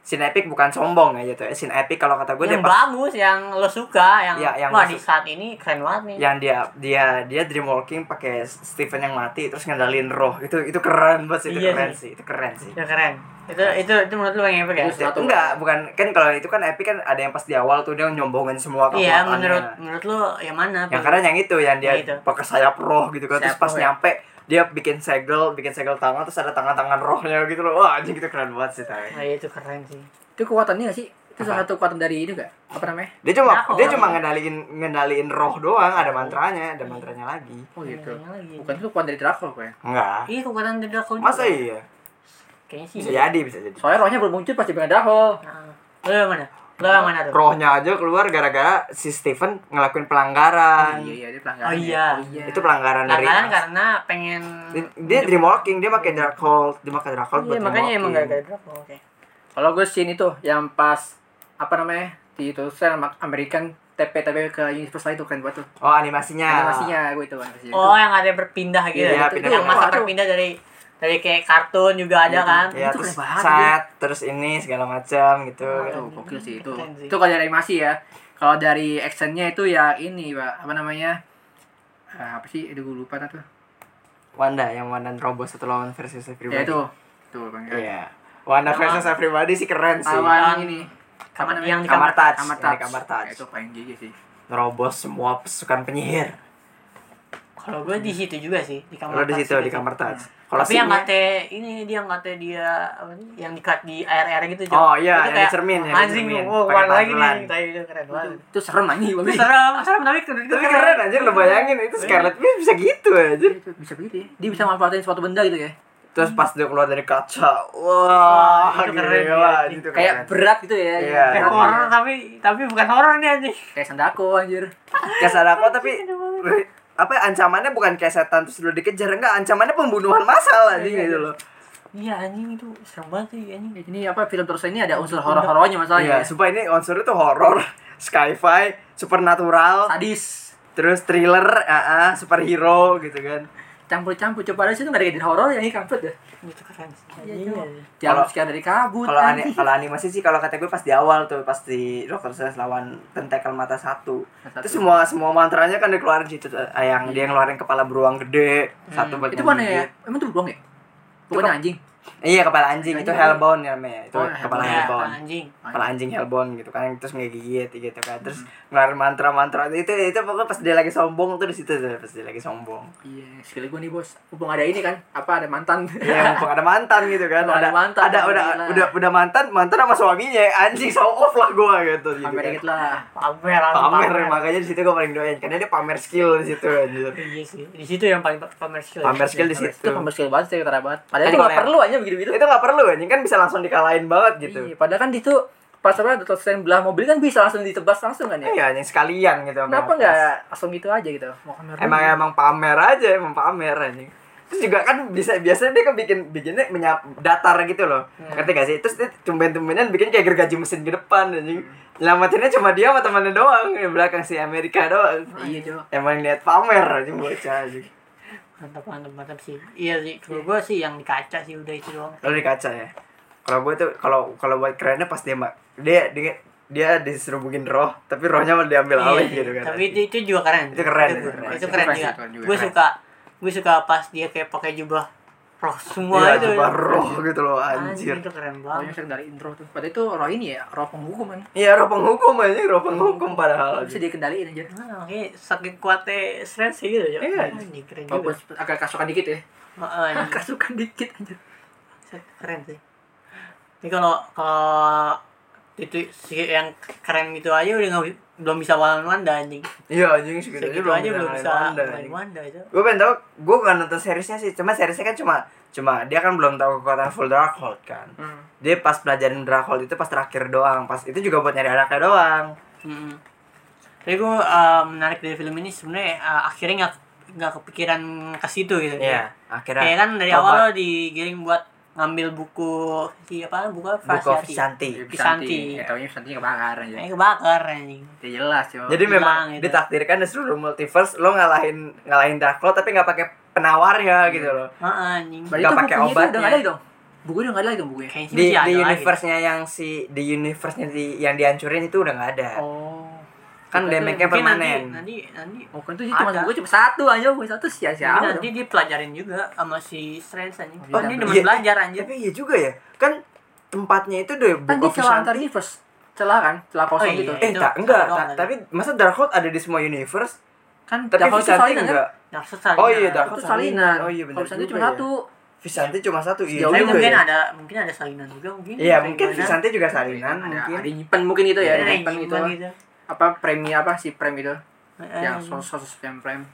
s- scene epic bukan sombong aja tuh ya. scene epic kalau kata gue dia yang pas bagus, yang lo suka, yang, Iya, yang wah lo di suka. saat ini keren banget nih. yang dia dia dia dreamwalking pakai Stephen yang mati terus ngendalin roh itu itu keren banget sih itu Iya keren sih. sih itu keren sih Ya keren. Itu itu itu menurut lo yang epic ya? Itu enggak bukan kan kalau itu kan epic kan ada yang pas di awal tuh dia nyombongin semua Iya, kekuatannya menurut menurut lo yang mana? yang keren yang itu yang dia Yang itu. pakai sayap roh gitu kan terus Sayap pas roh ya. Dia bikin segel bikin segel tangan terus ada tangan-tangan rohnya gitu loh wah anjing itu keren banget sih tay Nah, itu keren sih. Itu kekuatannya nggak sih? Itu salah satu kekuatan dari ini enggak? Apa namanya? dia cuma Nah, dia oh. cuma ngendaliin ngendaliin roh doang ada mantranya ada mantranya lagi Oh gitu. Bukan itu kekuatan dari Drakor kok ya. enggak Iya, kekuatan dari Drakul juga. masa iya Kayaknya sih. bisa jadi bisa jadi Soalnya rohnya belum muncul pasti dengan Drakor. Nah, lo yang mana? Yang mana tuh? rohnya aja keluar gara-gara si Stephen ngelakuin pelanggaran Oh iya iya dia pelanggaran. Oh, ya. iya. Oh iya. itu pelanggaran dari Langganan karena pengen Dia- dia dreamwalking dia pakai Darkhold dia pakai Darkhold buat Iya, makanya emang gara-gara Drakul. Oke. Kalau gue scene itu yang pas apa namanya? Di itu saya American TP TP ke universe lain itu keren banget tuh. oh animasinya Animasinya gue itu animasinya. Oh, yang ada berpindah gitu. Iya, ya? pindah yang pindah. masa berpindah dari dari kayak kartun juga ada kan. ya Itu terus banget, set terus ini segala macam gitu itu gokil sih itu. Sih. Itu kalau dari animasi ya. Kalau dari actionnya itu ya ini, Pak. Apa namanya? Eh, apa sih? Aduh, gue lupa tuh. Wanda yang Wanda Robo satu lawan versus Ya everybody itu. Tuh, Bang. iya Wanda versus everybody sih keren sih Lawan ini. Apa namanya? Yang di kamar touch Kamar yang di touch. kamar touch Ya, Itu paling gigi sih. nerobos semua pasukan penyihir Kalau gue di situ juga sih di kamar. kalau di situ di gitu. kamar touch kalau Tapi yang kate ini dia yang kate dia? Yang di cut di air air gitu. Oh, iya, Itu yang kayak, di cermin, di Anjing, oh, keluar lagi nih. Itu keren banget. Itu serem anjing, Itu bagus. serem, serem tapi keren. tapi keren aja lo bayangin itu Scarlet Witch bisa gitu aja Itu bisa begitu ya. Dia bisa manfaatin suatu benda gitu ya. terus pas dia keluar dari kaca wah Itu keren, gila iya. itu Kayak keren. berat gitu ya. Iya. Kayak horor ya. tapi tapi bukan horor nih anjing. Kayak sandako anjir. kayak Sadako tapi apa ya, ancamannya bukan kayak setan terus lu dikejar enggak ancamannya pembunuhan massal aja Iya, gitu iya. loh Iya anjing itu serem banget sih anjing. Ini apa film terus ini ada unsur horor-horornya iya masalahnya. ya. sumpah ini unsur itu horor sci-fi supernatural Sadis. terus thriller ah ah, superhero gitu kan Campur-campur coba ada sih nggak ada jadi horor yang ini kampret ya. Itu keren sih. Iya, Iya. Jangan sekian dari kabut. kalau ani anjing. kalau animasi sih kalau kata gue pas di awal tuh pas di Doctor Strange lawan Tentakel Mata Satu Satu. itu semua semua mantranya kan dikeluarin situ tuh. Ah, yang dia ngeluarin kepala beruang gede satu buat itu mana ya? Emang itu beruang ya? Bukannya anjing. Iya kepala anjing itu hellbound namanya itu Oh, kepala hellbound anjing. kepala anjing hellbound gitu kan terus ngegigit gitu kan terus Hmm. ngeluarin mantra-mantra itu itu pokoknya pas dia lagi sombong tuh di situ tuh pas dia lagi sombong Iya, sekali gue nih bos. Mumpung ada ini kan, apa ada mantan. Iya, mumpung ada mantan gitu kan. Mumpung ada Ada mantan, ada udah udah udah mantan, mantan sama suaminya. Anjing show off lah gua gitu. gitu Pamer kan. dikit lah. Pamer, Pamer, makanya di situ gua paling doyan karena dia pamer skill di situ anjir. Iya sih. Di situ yang paling pamer skill. Pamer skill di Itu situ. pamer skill banget sih banget. Padahal Kan itu nggak perlu aja begitu-begitu. Itu nggak perlu anjing kan bisa langsung dikalahin banget gitu. Iya, padahal kan itu pas apa Dr. Strange belah mobil kan bisa langsung ditebas langsung kan ya. Iya, anjing sekalian gitu. Kenapa nggak langsung gitu aja gitu? Mau pamer Emang dulu. emang pamer aja, emang pamer anjing. Terus juga kan bisa biasanya dia kan bikin bikinnya menyap datar gitu loh. Hmm. Ngerti gak sih? Terus dia tumben-tumbenan bikin kayak gergaji mesin ke depan anjing. Nyelamatinnya cuma dia sama temannya doang Di belakang si Amerika doang Iya, Cok. Emang niat pamer aja bocah aja mantap mantap mantap sih. Iya sih kalau gue sih yang di kaca sih udah itu doang. Lalu di kaca ya. Kalau gue tuh kalau kalau buat kerennya pas dia mak dia dia dia diserubungin roh tapi rohnya malah diambil alih Iya, gitu kan. Tapi itu, itu juga keren. Itu keren, itu, itu keren. itu Itu keren keren juga, juga, gue suka gue suka pas dia kayak pakai jubah roh semua Iya itu coba roh gitu loh anjir anjir itu keren Pokoknya banget sering dari intro tuh. Padahal itu roh ini ya, roh penghukum kan. Iya roh penghukum aja roh penghukum padahal Bisa dikendaliin aja. nah, kayak saking kuatnya stress sih gitu ya Iya. anjing keren juga agak kasukan dikit ya. Ah, anjing. Kasukan dikit aja. keren sih ini kalau kalau itu si yang keren gitu aja udah nggak belum bisa lawan Wanda anjing Iya anjing segitu aja segitu belum aja belum bisa Wanda. Wanda itu gue pengen tau gue gak nonton seriesnya sih cuma seriesnya kan cuma cuma dia kan belum tahu kekuatan full Darkhold kan Hmm. dia pas pelajaran Darkhold itu pas terakhir doang pas itu juga buat nyari anaknya doang Mm-mm. Tapi gue uh, menarik dari film ini sebenarnya uh, akhirnya nggak nggak kepikiran ke situ gitu. iya akhirnya Kayak kan dari awal lo digiring buat ngambil buku si apa buku apa? buku. Visanti Pisanti. Ya, taunya Pisanti kebakar aja. Eh kebakar anjing. Ya jelas, Cok. jadi Hilang memang gitu. ditakdirkan di seluruh multiverse lo ngalahin ngalahin Darkhold tapi nggak pakai penawarnya gitu loh Ah anjing. Nggak itu pakai itu obatnya. udah nggak ada dong. Bukunya udah nggak ada lagi dong bukunya. Kayaknya di di universe-nya yang si di universe-nya di yang dihancurin itu udah nggak ada Oh. Kan damage-nya permanen Nanti nanti, nanti Oh kan itu cuma Ada. buku cuma satu aja, buku satu sia-sia. Mungkin nanti dipelajarin juga sama si Strange anjing. Oh, Oh, ini iya. demen Iya. belajar anjir. tapi iya juga ya kan tempatnya itu udah kan buku dia celah antar universe. Celah kan, celah kosong Oh, gitu. iya. eh Itu tak enggak ta- kan? tapi masa Darkhold ada di semua universe Kan tapi Darkhold itu Visanti salinan, kan? enggak salinan. Oh iya, Darkhold Itu salinan. Oh iya benar Kalau Visanti cuma ya. satu. Visanti cuma satu iya juga mungkin ya. ada mungkin ada salinan juga mungkin. Iya mungkin mana. Visanti juga salinan ada, mungkin ada nyimpen mungkin itu ya, Ada nyimpen gitu. gitu. Apa premi apa si prem itu? Eh, Yang sos-sos yang prem.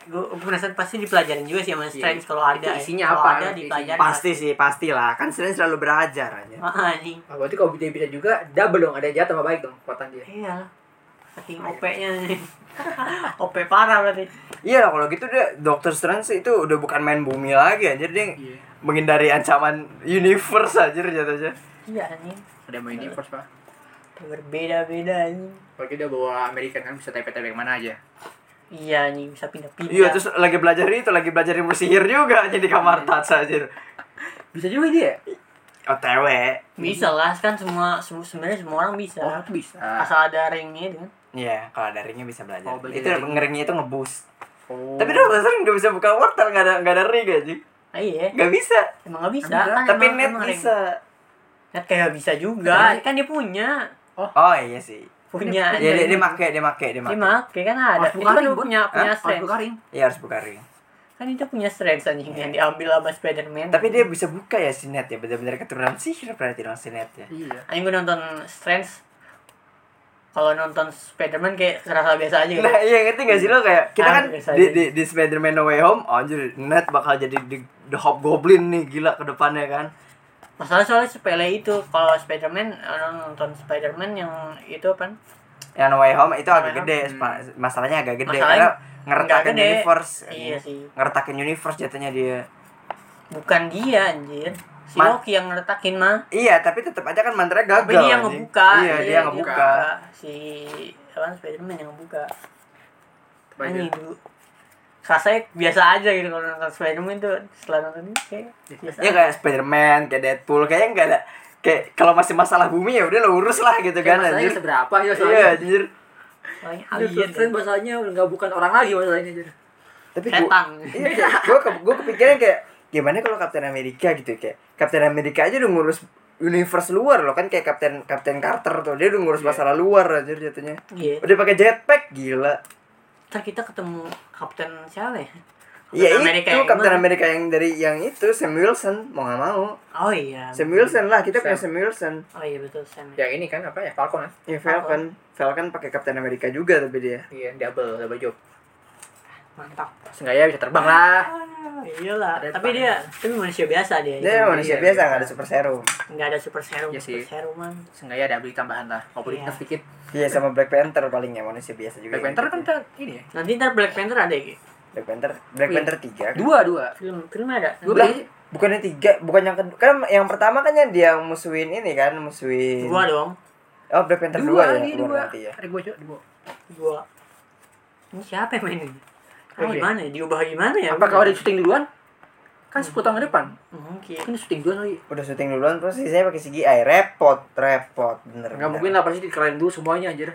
gue penasaran pasti dipelajarin juga sih sama Strange kalau ada Itu ya. isinya apa? ada dipelajarin. Pasti sih pastilah. Kan selain selalu belajar aja. Ah anjing. Oh, berarti kalau dia bisa juga double dong, ada jahat sama baik dong kekuatan dia. iya. Saking OP nya nih OP parah berarti. Iya lah kalau gitu dia Doctor Strange itu udah bukan main bumi lagi anjir. Dia Iya. menghindari ancaman universe aja jatuhnya. Iya anjing. Ada main universe, Pak. Berbeda beda anjing Bagi dia bawa American kan bisa tepe-tepe ke mana aja. iya anjing bisa pindah-pindah iya terus lagi belajar itu lagi belajar ilmu sihir juga aja di kamar Tats aja Bisa juga dia. OTW bisa lah kan semua semua sebenarnya semua orang bisa Oh, itu bisa. asal ada ringnya itu kan Iya, kalau ada ringnya bisa belajar. Oh, belajar itu ngeringnya itu ngeboost. Oh. Tapi dia sering nggak bisa buka portal, nggak ada nggak ada ring aja. ah, iya Nggak bisa. emang nggak bisa Bisa. kan Tapi emang- net emang ring. bisa. net kayak bisa juga kan dia punya Oh iya sih. punya Iya dia, dia make, dia make, dia dia make. make kan ada Harus itu buka kan ring, punya punya Hah? Harus buka ring. Iya harus buka ring. kan itu punya Strange anjing yang diambil sama Spiderman Tapi dia bisa buka ya si net ya, benar-benar keturunan sihir berarti dong si net ya. Iya. Anjing gue nonton Strange kalau nonton Spiderman kayak serasa biasa aja gitu. Nah iya ngerti gak sih lo kayak kita Ah, kan di, di, di Spider-Man No Way Home anjir net bakal jadi di, the Hobgoblin nih gila ke depannya kan. Masalah soalnya sepele itu kalau Spiderman orang nonton Spiderman yang itu kan Yang No Way Home itu No agak Home. gede, masalahnya agak gede Masalahnya karena ngeretakin gede. universe. Iya sih. Ngeretakin universe jatuhnya dia. bukan dia anjir. Si Man- Loki yang ngeretakin mah. Iya, tapi tetap aja kan mantranya gagal. Tapi dia yang ngebuka. Iya, dia yang ngebuka. Si apa Spiderman yang ngebuka. Anjing dulu. Rasanya biasa aja gitu kalau nonton Spiderman tuh setelah nonton ini kayak biasa. Ya kayak Spider-Man, kayak Deadpool, kayaknya enggak ada kayak kalau masih masalah bumi ya udah lo urus lah gitu Kayak kan masalahnya anjir. seberapa ya Iya, soalnya. anjir. Soalnya alien. Bahasanya udah nggak bukan orang lagi masalahnya aja. Tapi gua, iya, gua, ke, gua kepikiran kayak gimana kalau Captain America gitu kayak Captain America aja udah ngurus universe luar loh kan kayak Captain Captain Carter tuh dia udah ngurus masalah luar anjir jatuhnya. Iya. Udah pakai jetpack gila. Ntar kita ketemu Kapten siapa ya? Iya Captain America itu yang Captain mana? America yang dari yang itu Sam Wilson mau nggak mau. Oh iya. Sam Wilson lah kita punya Sam. Sam Wilson. Oh iya betul Sam. Yang ini kan apa ya Falcon kan? Ya Falcon, Falcon pakai Captain America juga tapi dia. Iya double double job. Mantap. Seenggaknya bisa terbang lah. Ah, iyalah. Ada Tapi depan. dia tapi manusia biasa dia. Dia manusia iya, biasa iya. nggak ada super serum. Enggak ada super serum, Iya sih. super seruman. Seenggaknya ada beli tambahan lah. Walaupun Iya. dikit sedikit. Iya sama Black Panther paling ya manusia biasa juga. Black yang Panther kan ini ya. Nanti ntar Black Panther ada ya? Ki? Black Panther, Black Iya. Panther tiga. kan? Dua dua. Film filmnya ada. Dua Lah, bukannya tiga, bukan yang kedua. Kan yang pertama kan yang dia musuhin ini kan, musuhin. Dua dong. Oh, Black Panther 2 dua ya, keluar dua nanti ya. ada dua cok dua Gua ini siapa yang mainin? Ah, Oke. gimana ya? Diubah gimana ya? apakah udah syuting duluan kan 10 tahun ke depan Mungkin. mungkin syuting duluan lagi Udah syuting duluan terus saya pakai CGI repot, repot bener. nggak mungkin lah pasti dikelarin dulu semuanya anjir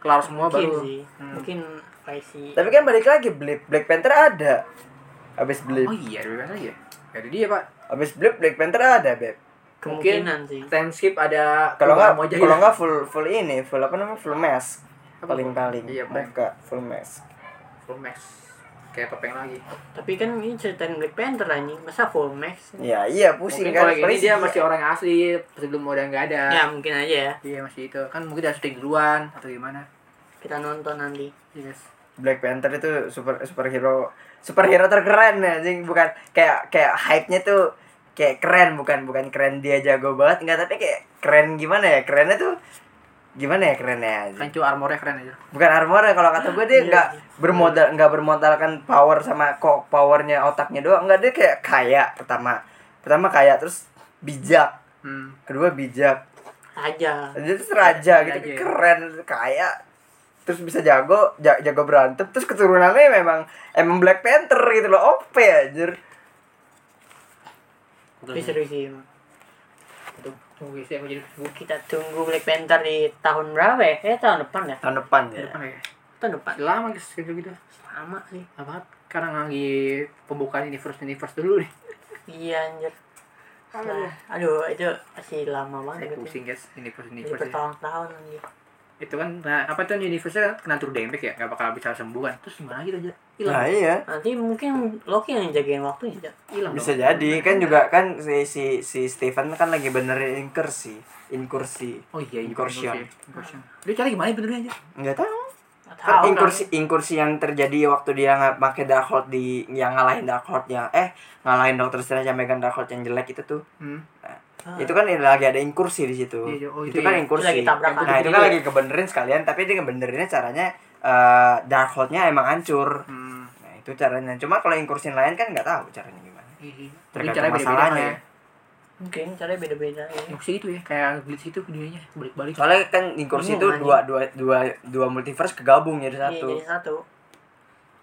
kelar semua Mungkin baru sih. Hmm. Mungkin Faisy. Tapi kan balik lagi Black, Black Panther ada. Habis Blip. oh iya ada aja ada dia pak Habis Blip Black Panther ada, Beb. Kemungkinan sih. time skip ada Kalau nggak mau kalau nggak full full ini, full apa namanya? Full mask. Paling-paling. Iya, paling. muka full mask. full max kayak topeng lagi Tapi kan ini ceritain Black Panther anjing. Masa full max? Ya, iya pusing mungkin kan. kalau ini dia masih orang asli sebelum udah nggak ada Ya mungkin aja ya. iya masih itu kan mungkin udah syuting duluan atau gimana Kita nonton nanti. yes Black Panther itu super superhero superhero terkeren ya, anjing bukan kayak kayak hype-nya tuh kayak keren bukan bukan keren dia jago banget enggak tapi kayak keren gimana ya kerennya tuh gimana ya kerennya kan anjing? cuma armornya keren aja bukan armor kalau kata gue dia Iya, nggak bermodal nggak bermodalkan power sama kok powernya otaknya doang enggak dia kayak kaya pertama pertama kaya terus bijak hmm. kedua bijak Aja. dia tuh raja gitu Raja ya. keren kaya terus bisa jago ja- jago berantem terus keturunannya memang emang Black Panther gitu loh OP anjir Tapi seru sih. emang. Tunggu sih aku jadi Kita tunggu Black Panther di tahun berapa ya? Eh tahun depan ya? tahun depan ya depan ya Tahun depan. Udah lama guys gitu gitu Sama sih. apa sekarang lagi pembukaan universe universe dulu nih Iya anjir. Nah, aduh itu masih lama banget. saya pusing guys universe universe ya. bertahun-tahun anjir. Itu kan nah, apa tuh universe kan kena tur damage ya nggak bakal bisa sembuh kan. Terus gimana gitu aja hilang. Nah iya. Nanti mungkin Loki yang jagain waktunya. Hilang bisa dong. jadi kan juga kan si si si Stephen kan lagi benerin inkursi inkursi oh iya Incursion. incursion dia cari gimana benernya aja nggak tahu. Nggak kan tahu, inkursi inkursi yang terjadi waktu dia nggak pakai Darkhold di yang ngalahin Darkhold yang eh ngalahin Doctor Strange yang megang Darkhold yang jelek itu tuh. Hmm. Ah. itu kan lagi ada inkursi di situ Iya, oh, itu, itu kan ya. inkursi Itu lagi tabrakan. nah itu kan ya. lagi kebenerin sekalian tapi dia ngebenerinnya caranya eh Darkhold-nya emang hancur Hmm. nah itu caranya cuma kalau inkursi lain kan nggak tahu caranya gimana Iya. Tergantung caranya beda-beda masalahnya ya. Mungkin caranya beda-beda ya. Yang sih itu ya, kayak Blitz itu dunianya balik-balik. soalnya kan inkursi itu Bingung, dua dua dua dua multiverse kegabung jadi Iya, satu jadi satu.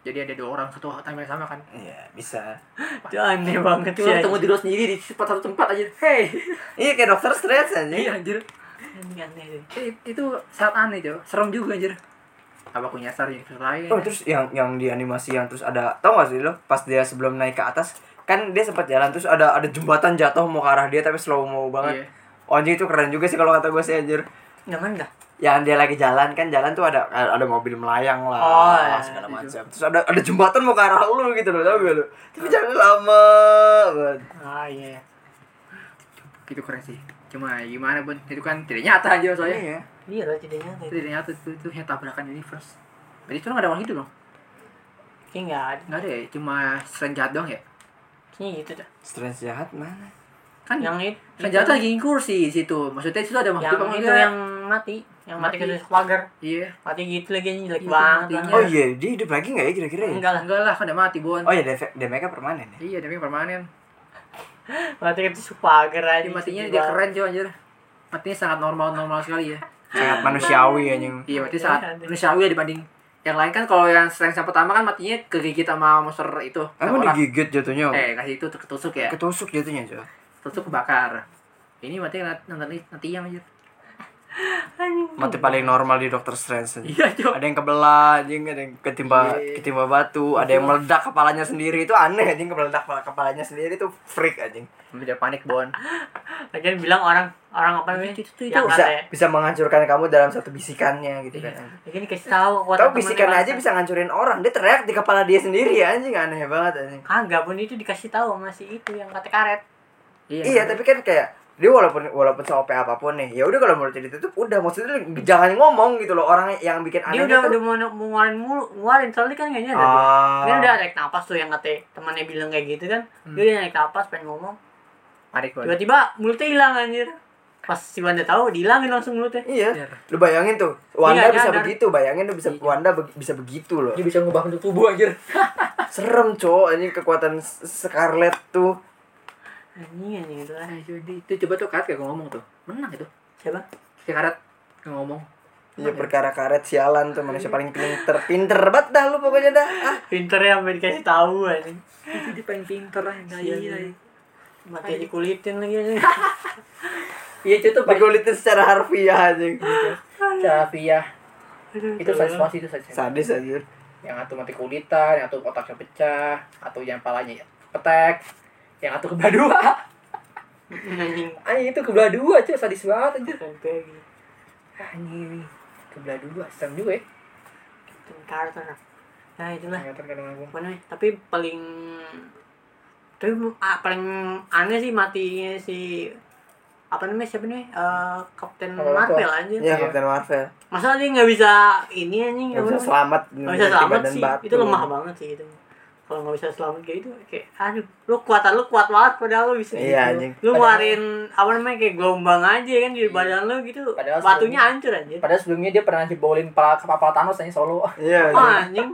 Jadi ada dua orang satu timeline sama kan. iya bisa Itu aneh banget Cuma sih. ketemu diri lo sendiri di tempat satu tempat aja. Hey. iya kayak Doctor Strange aja Iya anjir. Aneh. Eh, itu saat aneh, Cok. Serem juga anjir. Apa aku nyasar universe lain? Oh terus yang yang di animasi yang terus ada tau gak sih lo pas dia sebelum naik ke atas kan dia sempat jalan terus ada ada jembatan jatuh mau ke arah dia tapi slow mo banget. Iya. Oh anjing itu keren juga sih kalau kata gue sih anjir. Nggak mana dah? Yang dia lagi jalan kan jalan tuh ada ada mobil melayang lah Oh, iya, segala iya. macam. Terus ada ada jembatan mau ke arah lu gitu loh tau gak lu. Tapi jalannya lama banget. Ah iya. Itu keren sih. Cuma gimana, Bun? Itu kan tidak nyata aja soalnya. Iya. Iya lah tidak nyata. Itu tidak nyata itu, itu yang tabrakan universe. Jadi itu nggak ada orang hidup dong. Kayaknya nggak ada. Nggak ada ya, cuma Strange jahat doang ya. Kayaknya gitu dah. Strange jahat mana? Kan Yang itu. Strange jahat lagi kursi di situ. Maksudnya itu ada Yang makhluk apa itu yang mati. Yang mati, Mati. pagar. Iya. Mati gitu lagi anjing jelek Iya, banget. matinya. Oh iya dia hidup lagi nggak ya kira-kira ya? Enggak lah. Enggak lah, kan udah mati, Bon. Oh iya Demeka permanen ya. Iya, tapi permanen. Mati ke pagar aja. Dia matinya dia keren, cuy, anjir. Matinya sangat normal-normal sekali ya. Sangat manusiawi anjing. Iya, berarti Iya, sangat manusiawi ya dibanding yang lain kan kalau yang Strange yang pertama kan matinya kegigit sama monster itu. Emang digigit jatuhnya? Eh, kasih itu ketusuk ya. Ketusuk jatuhnya coy. Ketusuk kebakar. Ini mati nanti nanti nanti yang aja. Anjing. Mati paling normal di Doctor Strange. Iya. Ada yang kebelah, anjing, ada yang ketimpa Iya. ketimpa batu, ada yang meledak kepalanya sendiri itu aneh anjing meledak kepala kepalanya sendiri itu freak anjing. Udah panik, Bon. Lagian bilang orang orang apa namanya? Itu- itu- itu Yang Bisa katanya- bisa menghancurkan kamu dalam satu bisikannya gitu kan. anjing. Lagian dikasih tahu Tahu bisikan aja bisa ngancurin orang. Dia teriak di kepala dia sendiri anjing aneh banget anjing. Kagak pun itu dikasih tahu masih itu yang kata karet. Iya, tapi kan kayak dia walaupun walaupun se-OP apa pun nih, ya udah kalau mulutnya ditutup udah maksudnya jangan ngomong gitu loh orang yang bikin Dia aneh udah udah mau mau ngeluarin mulu, ngeluarin soalnya kan kayaknya ada. tuh. Ah. Dia udah naik napas tuh yang katanya temannya bilang kayak gitu kan. Hmm. Dia udah naik napas pengen ngomong. Tiba-tiba mulutnya hilang anjir. Pas si Wanda tahu dihilangin langsung mulutnya. Iya. Iya. Lu bayangin tuh, Wanda Iya, bisa nyadar. begitu, bayangin tuh bisa Iya. Wanda be- bisa begitu loh. Dia bisa ngubah bentuk tubuh anjir. Serem, cowok anjing kekuatan Scarlet tuh. Anjing anjing itu lah. Nah, itu, itu coba tuh karet kayak ngomong tuh. Menang itu. Siapa? Si karet ngomong. Iya perkara karet sialan tuh manusia paling pinter. Pinter banget dah lu pokoknya dah. Ah. Pinter ya sampai dikasih tahu anjing. itu dia paling pinter aja iya iya. Mati dikulitin lagi anjing. iya itu tuh dikulitin secara harfiah aja Cafia itu sadis banget sih, itu sadis sadis aja yang satu mati kulitan yang satu otaknya pecah atau yang palanya petek yang satu kebelah dua Anjing. itu kebelah dua cuy sadis banget anjir gitu. anjing kebelah dua serem juga ya Carter. Nah itulah. Kelihatan kadang aku Apa namanya? Tapi paling tapi ah, paling aneh sih matinya si apa namanya siapa nih Eh Captain Oh, Marvel anjir. ya Iya. Captain Marvel Masa dia nggak bisa ini anjing nggak bisa selamat Nggak bisa selamat sih. batu. Itu lemah banget sih itu. Kalau nggak bisa selamat kayak itu kayak aduh lu kuatan lu kuat banget padahal lu bisa Iya, gitu. anjing. Lu ngeluarin apa namanya kayak gelombang aja kan di badan lu gitu. Padahal Batunya sebelumnya- hancur anjir. padahal sebelumnya dia pernah jebolin pala kepala Thanos aja solo iya Ah, anjing.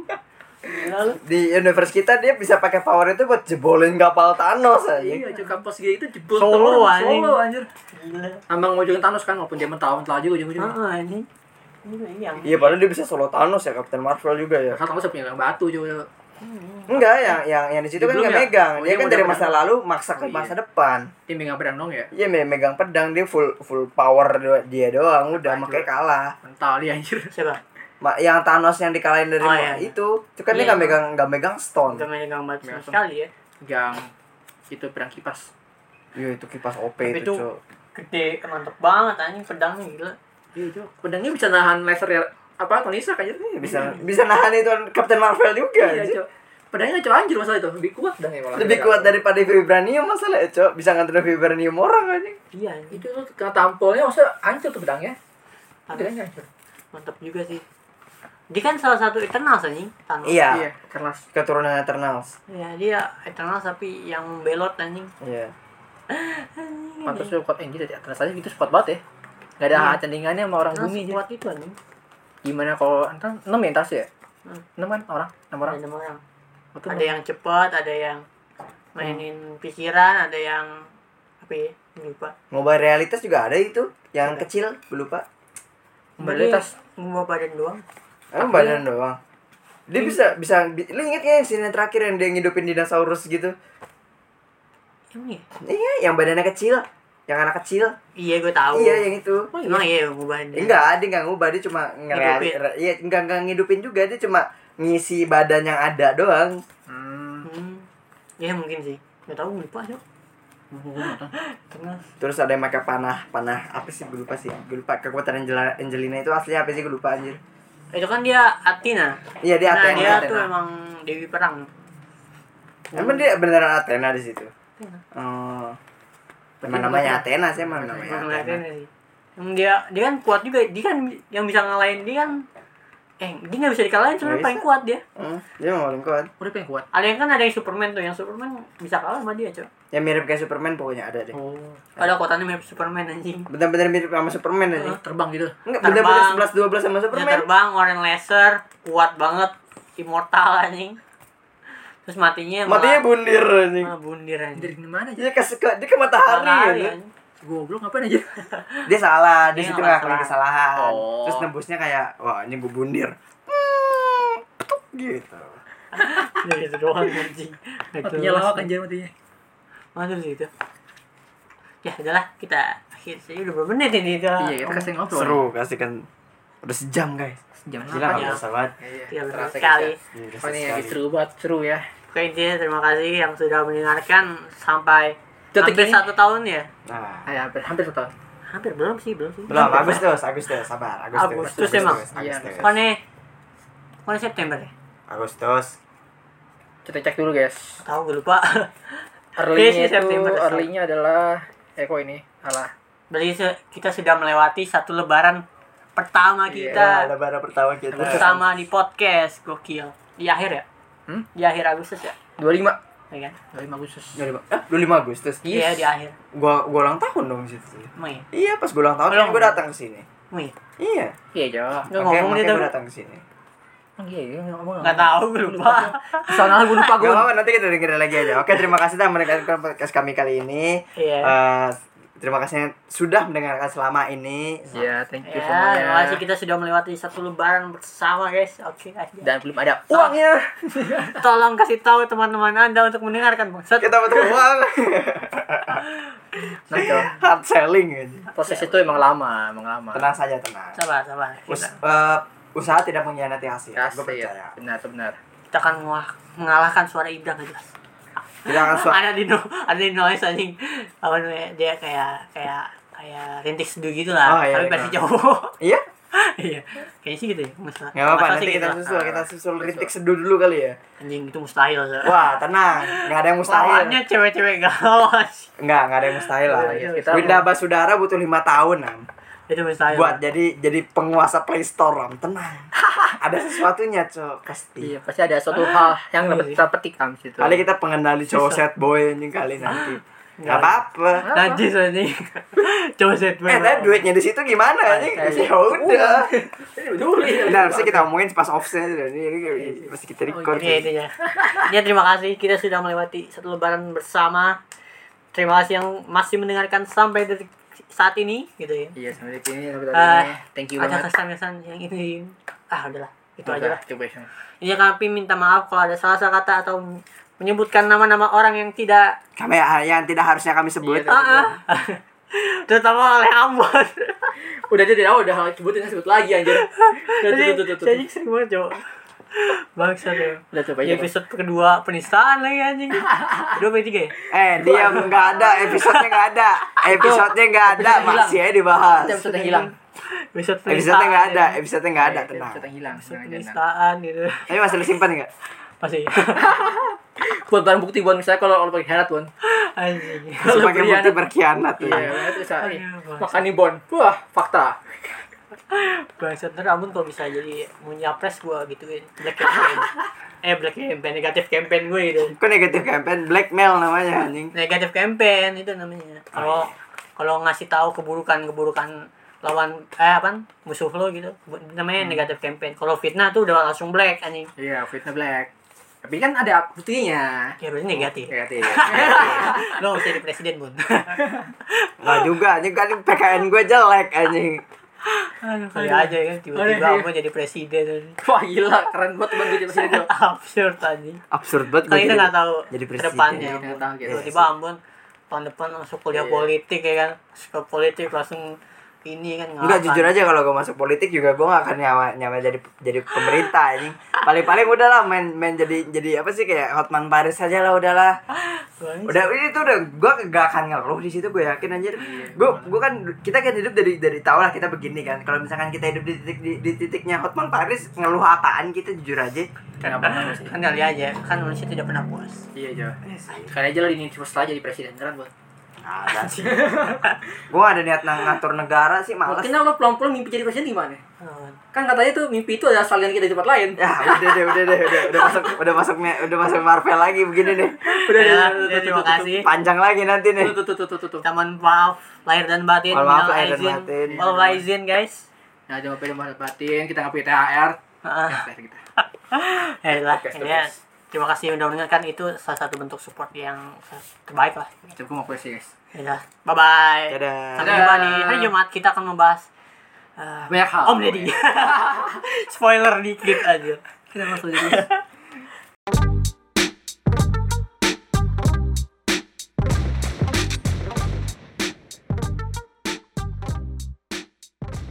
di universe kita dia bisa pakai power itu buat jebolin kapal Thanos aja iya cuy kampus dia itu jebol Solo, anjing. solo anjir Gila. Ambang ngujungin Thanos kan walaupun dia mentah mentah aja ujung-ujungnya Ah, anjing. Iya. iya padahal dia bisa solo Thanos ya Captain Marvel juga ya Kan Thanos punya batu cuy enggak yang yang yang di situ kan nggak ya? megang Oh, dia dia kan dari pedang. masa lalu maksa ke Oh, iya. masa depan dia megang pedang dong ya Iya me- megang pedang dia full full power dia doang udah Hancur. makanya kalah. mental dia anjir Siapa? Ma yang Thanos yang dikalahin dari Oh, ma- iya. itu, itu kan dia Iya. nggak megang nggak megang stone. Gak megang batu sama Megang. sekali ya. yang itu pedang kipas Iya itu kipas OP Tapi itu, itu-. Gede, mantep banget anjing pedangnya gila. iya cuy pedangnya bisa nahan laser ya apa Tony Stark anjir Iya, Bisa bisa nahan itu Captain Marvel juga. iya cuy pedangnya cuy anjir masalah itu lebih kuat pedangnya malah Lebih kuat daripada vibranium masalah ya, Cok. Bisa nganterin vibranium orang aja. Iya anjing. itu tuh kena tampolnya maksudnya hancur tuh pedangnya pedangnya hancur Mantap juga sih. Dia kan salah satu Eternals anjing. Thanos. Iya. iya karena Keturunan Eternals. Iya, dia Eternals tapi yang belot anjing. Iya. pantas tuh kuat anjir ya terus aja gitu kuat banget ya Gak ada Iya. tandingannya sama orang Eternals bumi aja. kuat itu anjing. Gimana kalau entar 6 ya tas ya? Hmm. 6 kan orang? 6 orang. Ada enam orang. Ada yang cepat, ada yang mainin pikiran, ada yang apa ya? Lupa. Mobile realitas juga ada itu. Yang Ada. kecil, gue lupa. Kembali tas. Ngubah badan doang. Emang badan doang. Dia bisa bisa bi- lu inget gak yang terakhir yang dia ngidupin dinosaurus gitu? Emang ya? Iya, yang badannya kecil, yang anak kecil. Iya, gue tahu. Iya, yang itu. Emang iya ngubah dia. Enggak, dia enggak ngubah, dia cuma Ngidupin. Iya, enggak enggak ngidupin juga, dia cuma ngisi badan yang ada doang. Hmm. Ya mungkin sih. Gak tahu lupa. Eternals. Terus ada yang pakai panah, panah apa sih gue lupa sih. Gue lupa kekuatan Angela, Angelina itu aslinya apa sih gue lupa anjir. Itu kan dia Athena. Iya, dia nah, Athena. dia Athena. tuh emang dewi perang. Emang dia beneran Athena di situ. Athena. Oh. Emang namanya Athena sih emang namanya Athena. Athena sih. Emang dia dia kan kuat juga. Dia kan yang bisa ngalahin dia kan eh dia nggak bisa dikalahin cuma paling kuat dia. Hmm, dia emang paling kuat. Udah pengen kuat. Ada yang kan ada yang Superman tuh, yang Superman bisa kalah sama dia, Cok. Yang mirip kayak Superman pokoknya ada deh. Oh. Ada kekuatannya mirip Superman anjing. Bener-bener mirip sama Superman aja. Terbang gitu. Enggak, bener-bener 11 12 sama Dia Superman. terbang, ngeluarin laser, kuat banget, immortal anjing. Terus matinya Matinya bundir anjing. malah bundir anjing. Dari mana aja? Dia ke ke dia ke matahari Matahari, gitu. anjing. Goblok ngapain aja? Dia salah, di Dia situ salah. kesalahan. Oh. Terus nembusnya kayak wah ini gue bundir. Hmm, petuk gitu. Ya gitu doang anjing. Nggak Matinya lawak anjir matinya. Mantap sih itu. Ya udahlah kita akhir sih udah berapa menit ini kita. Iya, kita kasih ngobrol. Seru kasih kan udah sejam guys. Jam Gila 8 nggak ya. berasa banget. Iya, terasa sekali. udah ini lagi seru banget, seru ya. Oke intinya terima kasih yang sudah mendengarkan sampai Detik hampir ini. satu tahun ya. Nah, Ah, ya, hampir hampir satu tahun. Hampir belum sih belum sih. belum Agustus, Agustus, sabar, Agustus. Agustus emang? Iya. Agustus. Kok nih? Kok nih September ya? Agustus. Kita cek dulu guys. Tahu gue lupa. Early-nya itu, September, early-nya adalah eh kok ini? Alah. Berarti kita sudah melewati satu lebaran pertama Iya, kita. lebaran pertama kita. Pertama di podcast gokil. Di akhir ya? Hmm? Di akhir Agustus ya? 25. Ya kan? 25 Agustus. 25, eh, 25 Agustus. Iya di akhir. Gua gua ulang tahun dong di situ. Ya? Iya, pas gua ulang tahun Ulang. kan gua datang ke sini. Ya? Iya. Iya, Jo. Nggak Makanya- ngomong dia gua datang ke sini. Iya, iya, ngomong. Nggak tahu gue lupa. Soalnya gue lupa Gak gue. apa-apa nanti kita dengerin lagi aja. Oke, terima kasih telah mendengarkan podcast kami kali ini. Iya. Eh, terima kasih yang sudah mendengarkan selama ini Iya, thank you Ya, semuanya. terima kasih kita sudah melewati satu lebaran bersama guys. Oke aja. Dan belum ada uangnya Tolong kasih tahu teman-teman Anda untuk mendengarkan bangsat. kita butuh uang Nah, itu. hard selling aja Proses itu emang lama, emang lama. tenang saja tenang Sabar, sabar. Us- eh, usaha tidak mengkhianati hasil Kasih, gue ya. percaya Benar, benar. kita akan mengalah- mengalahkan suara Ibra nggak jelas. tidak akan su- ada di no, ada di noise anjing. Apa namanya? Dia kayak kayak kayak rintik seduh gitu lah. Oh, iya, tapi iya. versi cowok. iya Iya. Kayaknya sih gitu ya. Mustahil. nggak apa-apa Masa nanti sih kita gitu. susul kita susul rintik seduh dulu kali ya Anjing itu mustahil. so. wah tenang nggak ada yang mustahil Lawannya cewek-cewek gawas. nggak nggak ada yang mustahil lah Iya, kita Winda Basudara butuh lima tahun Am. Itu mustahil. buat jadi jadi penguasa Play Store Am. tenang. Ada sesuatunya cok. Pasti. Iya, pasti ada suatu hal yang dapat kita petik situ. kali kita pengendali cowok set boy anjing kali nanti. Nggak apa-apa. Najis anjing. Coba set eh tapi duitnya di situ gimana anjing? ya udah. Nah harusnya kita omongin pas offset dan. Ini ini pasti kita record. Ini intinya. Ya terima kasih. Kita sudah melewati satu lebaran bersama. Terima kasih yang masih mendengarkan sampai detik saat ini gitu ya. Iya, sampai detik ini sampai Ah, tadi ini. Thank you Ada banget. kesan-kesan yang ini. Ah udahlah, itu aja lah. Coba ya. Ini kami minta maaf kalau ada salah-salah kata atau menyebutkan nama-nama orang yang tidak kami yang tidak harusnya kami sebut Iya, ah, ah. terutama oleh Ambon. Udah jadi tahu udah sebutin sebut lagi anjir. Udah tuh tuh tuh tuh. Jadi sering banget coba. Bangsa ya. Udah coba aja. episode kedua penistaan lagi anjing. Kedua apa tiga ya? eh dia nggak ada episodenya nggak ada episodenya nggak ada episode hilang. masih aja dibahas episode yang hilang. Episode episodenya nggak ada ya. episodenya nggak ada tenang Episode yang hilang. Episode Tenang aja, tenang. penistaan gitu. tapi masih disimpan nggak Masih. Buat barang bukti buat misalnya kalau kalau pakai herat, Bon. Anjing. berkhianat. bukti berkhianat. Iya, nih. Aduh, Makan nih, Bon. Wah, fakta. Bangsat ntar Ambon kalau bisa jadi mau nyapres gua gituin black campaign. eh black campaign negatif campaign gue gitu. Kok negatif campaign blackmail namanya anjing. Negatif campaign itu namanya. Kalau kalau ngasih tahu keburukan-keburukan lawan eh apa musuh lo gitu namanya negatif campaign. Kalau fitnah tuh udah langsung black anjing. Iya, fitnah black. Tapi kan ada buktinya. Ya berarti negatif. Negatif. lo nggak usah jadi presiden bun. Nggak juga anjing kan PKN gue jelek anjing. Aduh, kali aja kan tiba-tiba Ambon jadi presiden. Wah, gila, keren banget teman gue jadi presiden. Absurd anjing. Absurd banget Kan kita jadi- nggak tahu jadi ke presiden. depannya. Iya, tahu, gitu. Tiba-tiba Ambon tahun depan masuk kuliah Iya. politik ya kan. Masuk ke politik langsung ini kan Enggak jujur aja kalau gue masuk politik juga gue gak akan nyawa nyawa jadi jadi pemerintah anjing. Paling-paling udahlah main main jadi jadi apa sih kayak Hotman Paris aja lah udahlah. Udah ini tuh udah gue gak akan ngeluh di situ gue yakin anjir. Gue gue kan kita kan hidup dari dari tahu lah kita begini kan. Kalau misalkan kita hidup di titik di, di titiknya Hotman Paris ngeluh apaan kita jujur aja. Kenapa kan kali aja kan manusia tidak pernah puas. Iya, Jo. Kali aja lo ini cuma setelah jadi presiden kan, Bon. Ada sih. gue gak ada niat ng- ngatur negara sih malas. Mungkin lo pelan-pelan mimpi jadi presiden gimana? Oh, Kan katanya tuh mimpi itu adalah salinan kita di tempat lain. Ya udah deh udah deh udah udah masuk udah masuk udah masuk Marvel lagi begini nih. Udah, ya, udah, ya, udah, terima tutup, kasih. Panjang lagi nanti nih. Tuh, tuh, tuh, tuh, tuh, tuh. Kita mohon maaf lahir dan batin. Mohon maaf lahir dan batin. Wal izin guys. Nah, jangan lupa batin, kita nggak punya THR. Ah. THR kita. Ya lah, ini ya, terima kasih udah mendengarkan itu salah satu bentuk support yang terbaik lah. Gue mau puisi, guys. Ya udah, bye bye. Dadah. Sampai jumpa di hari Jumat kita akan membahas eh, Banyak hal. Om Deddy. Spoiler dikit aja. Kita langsung jadi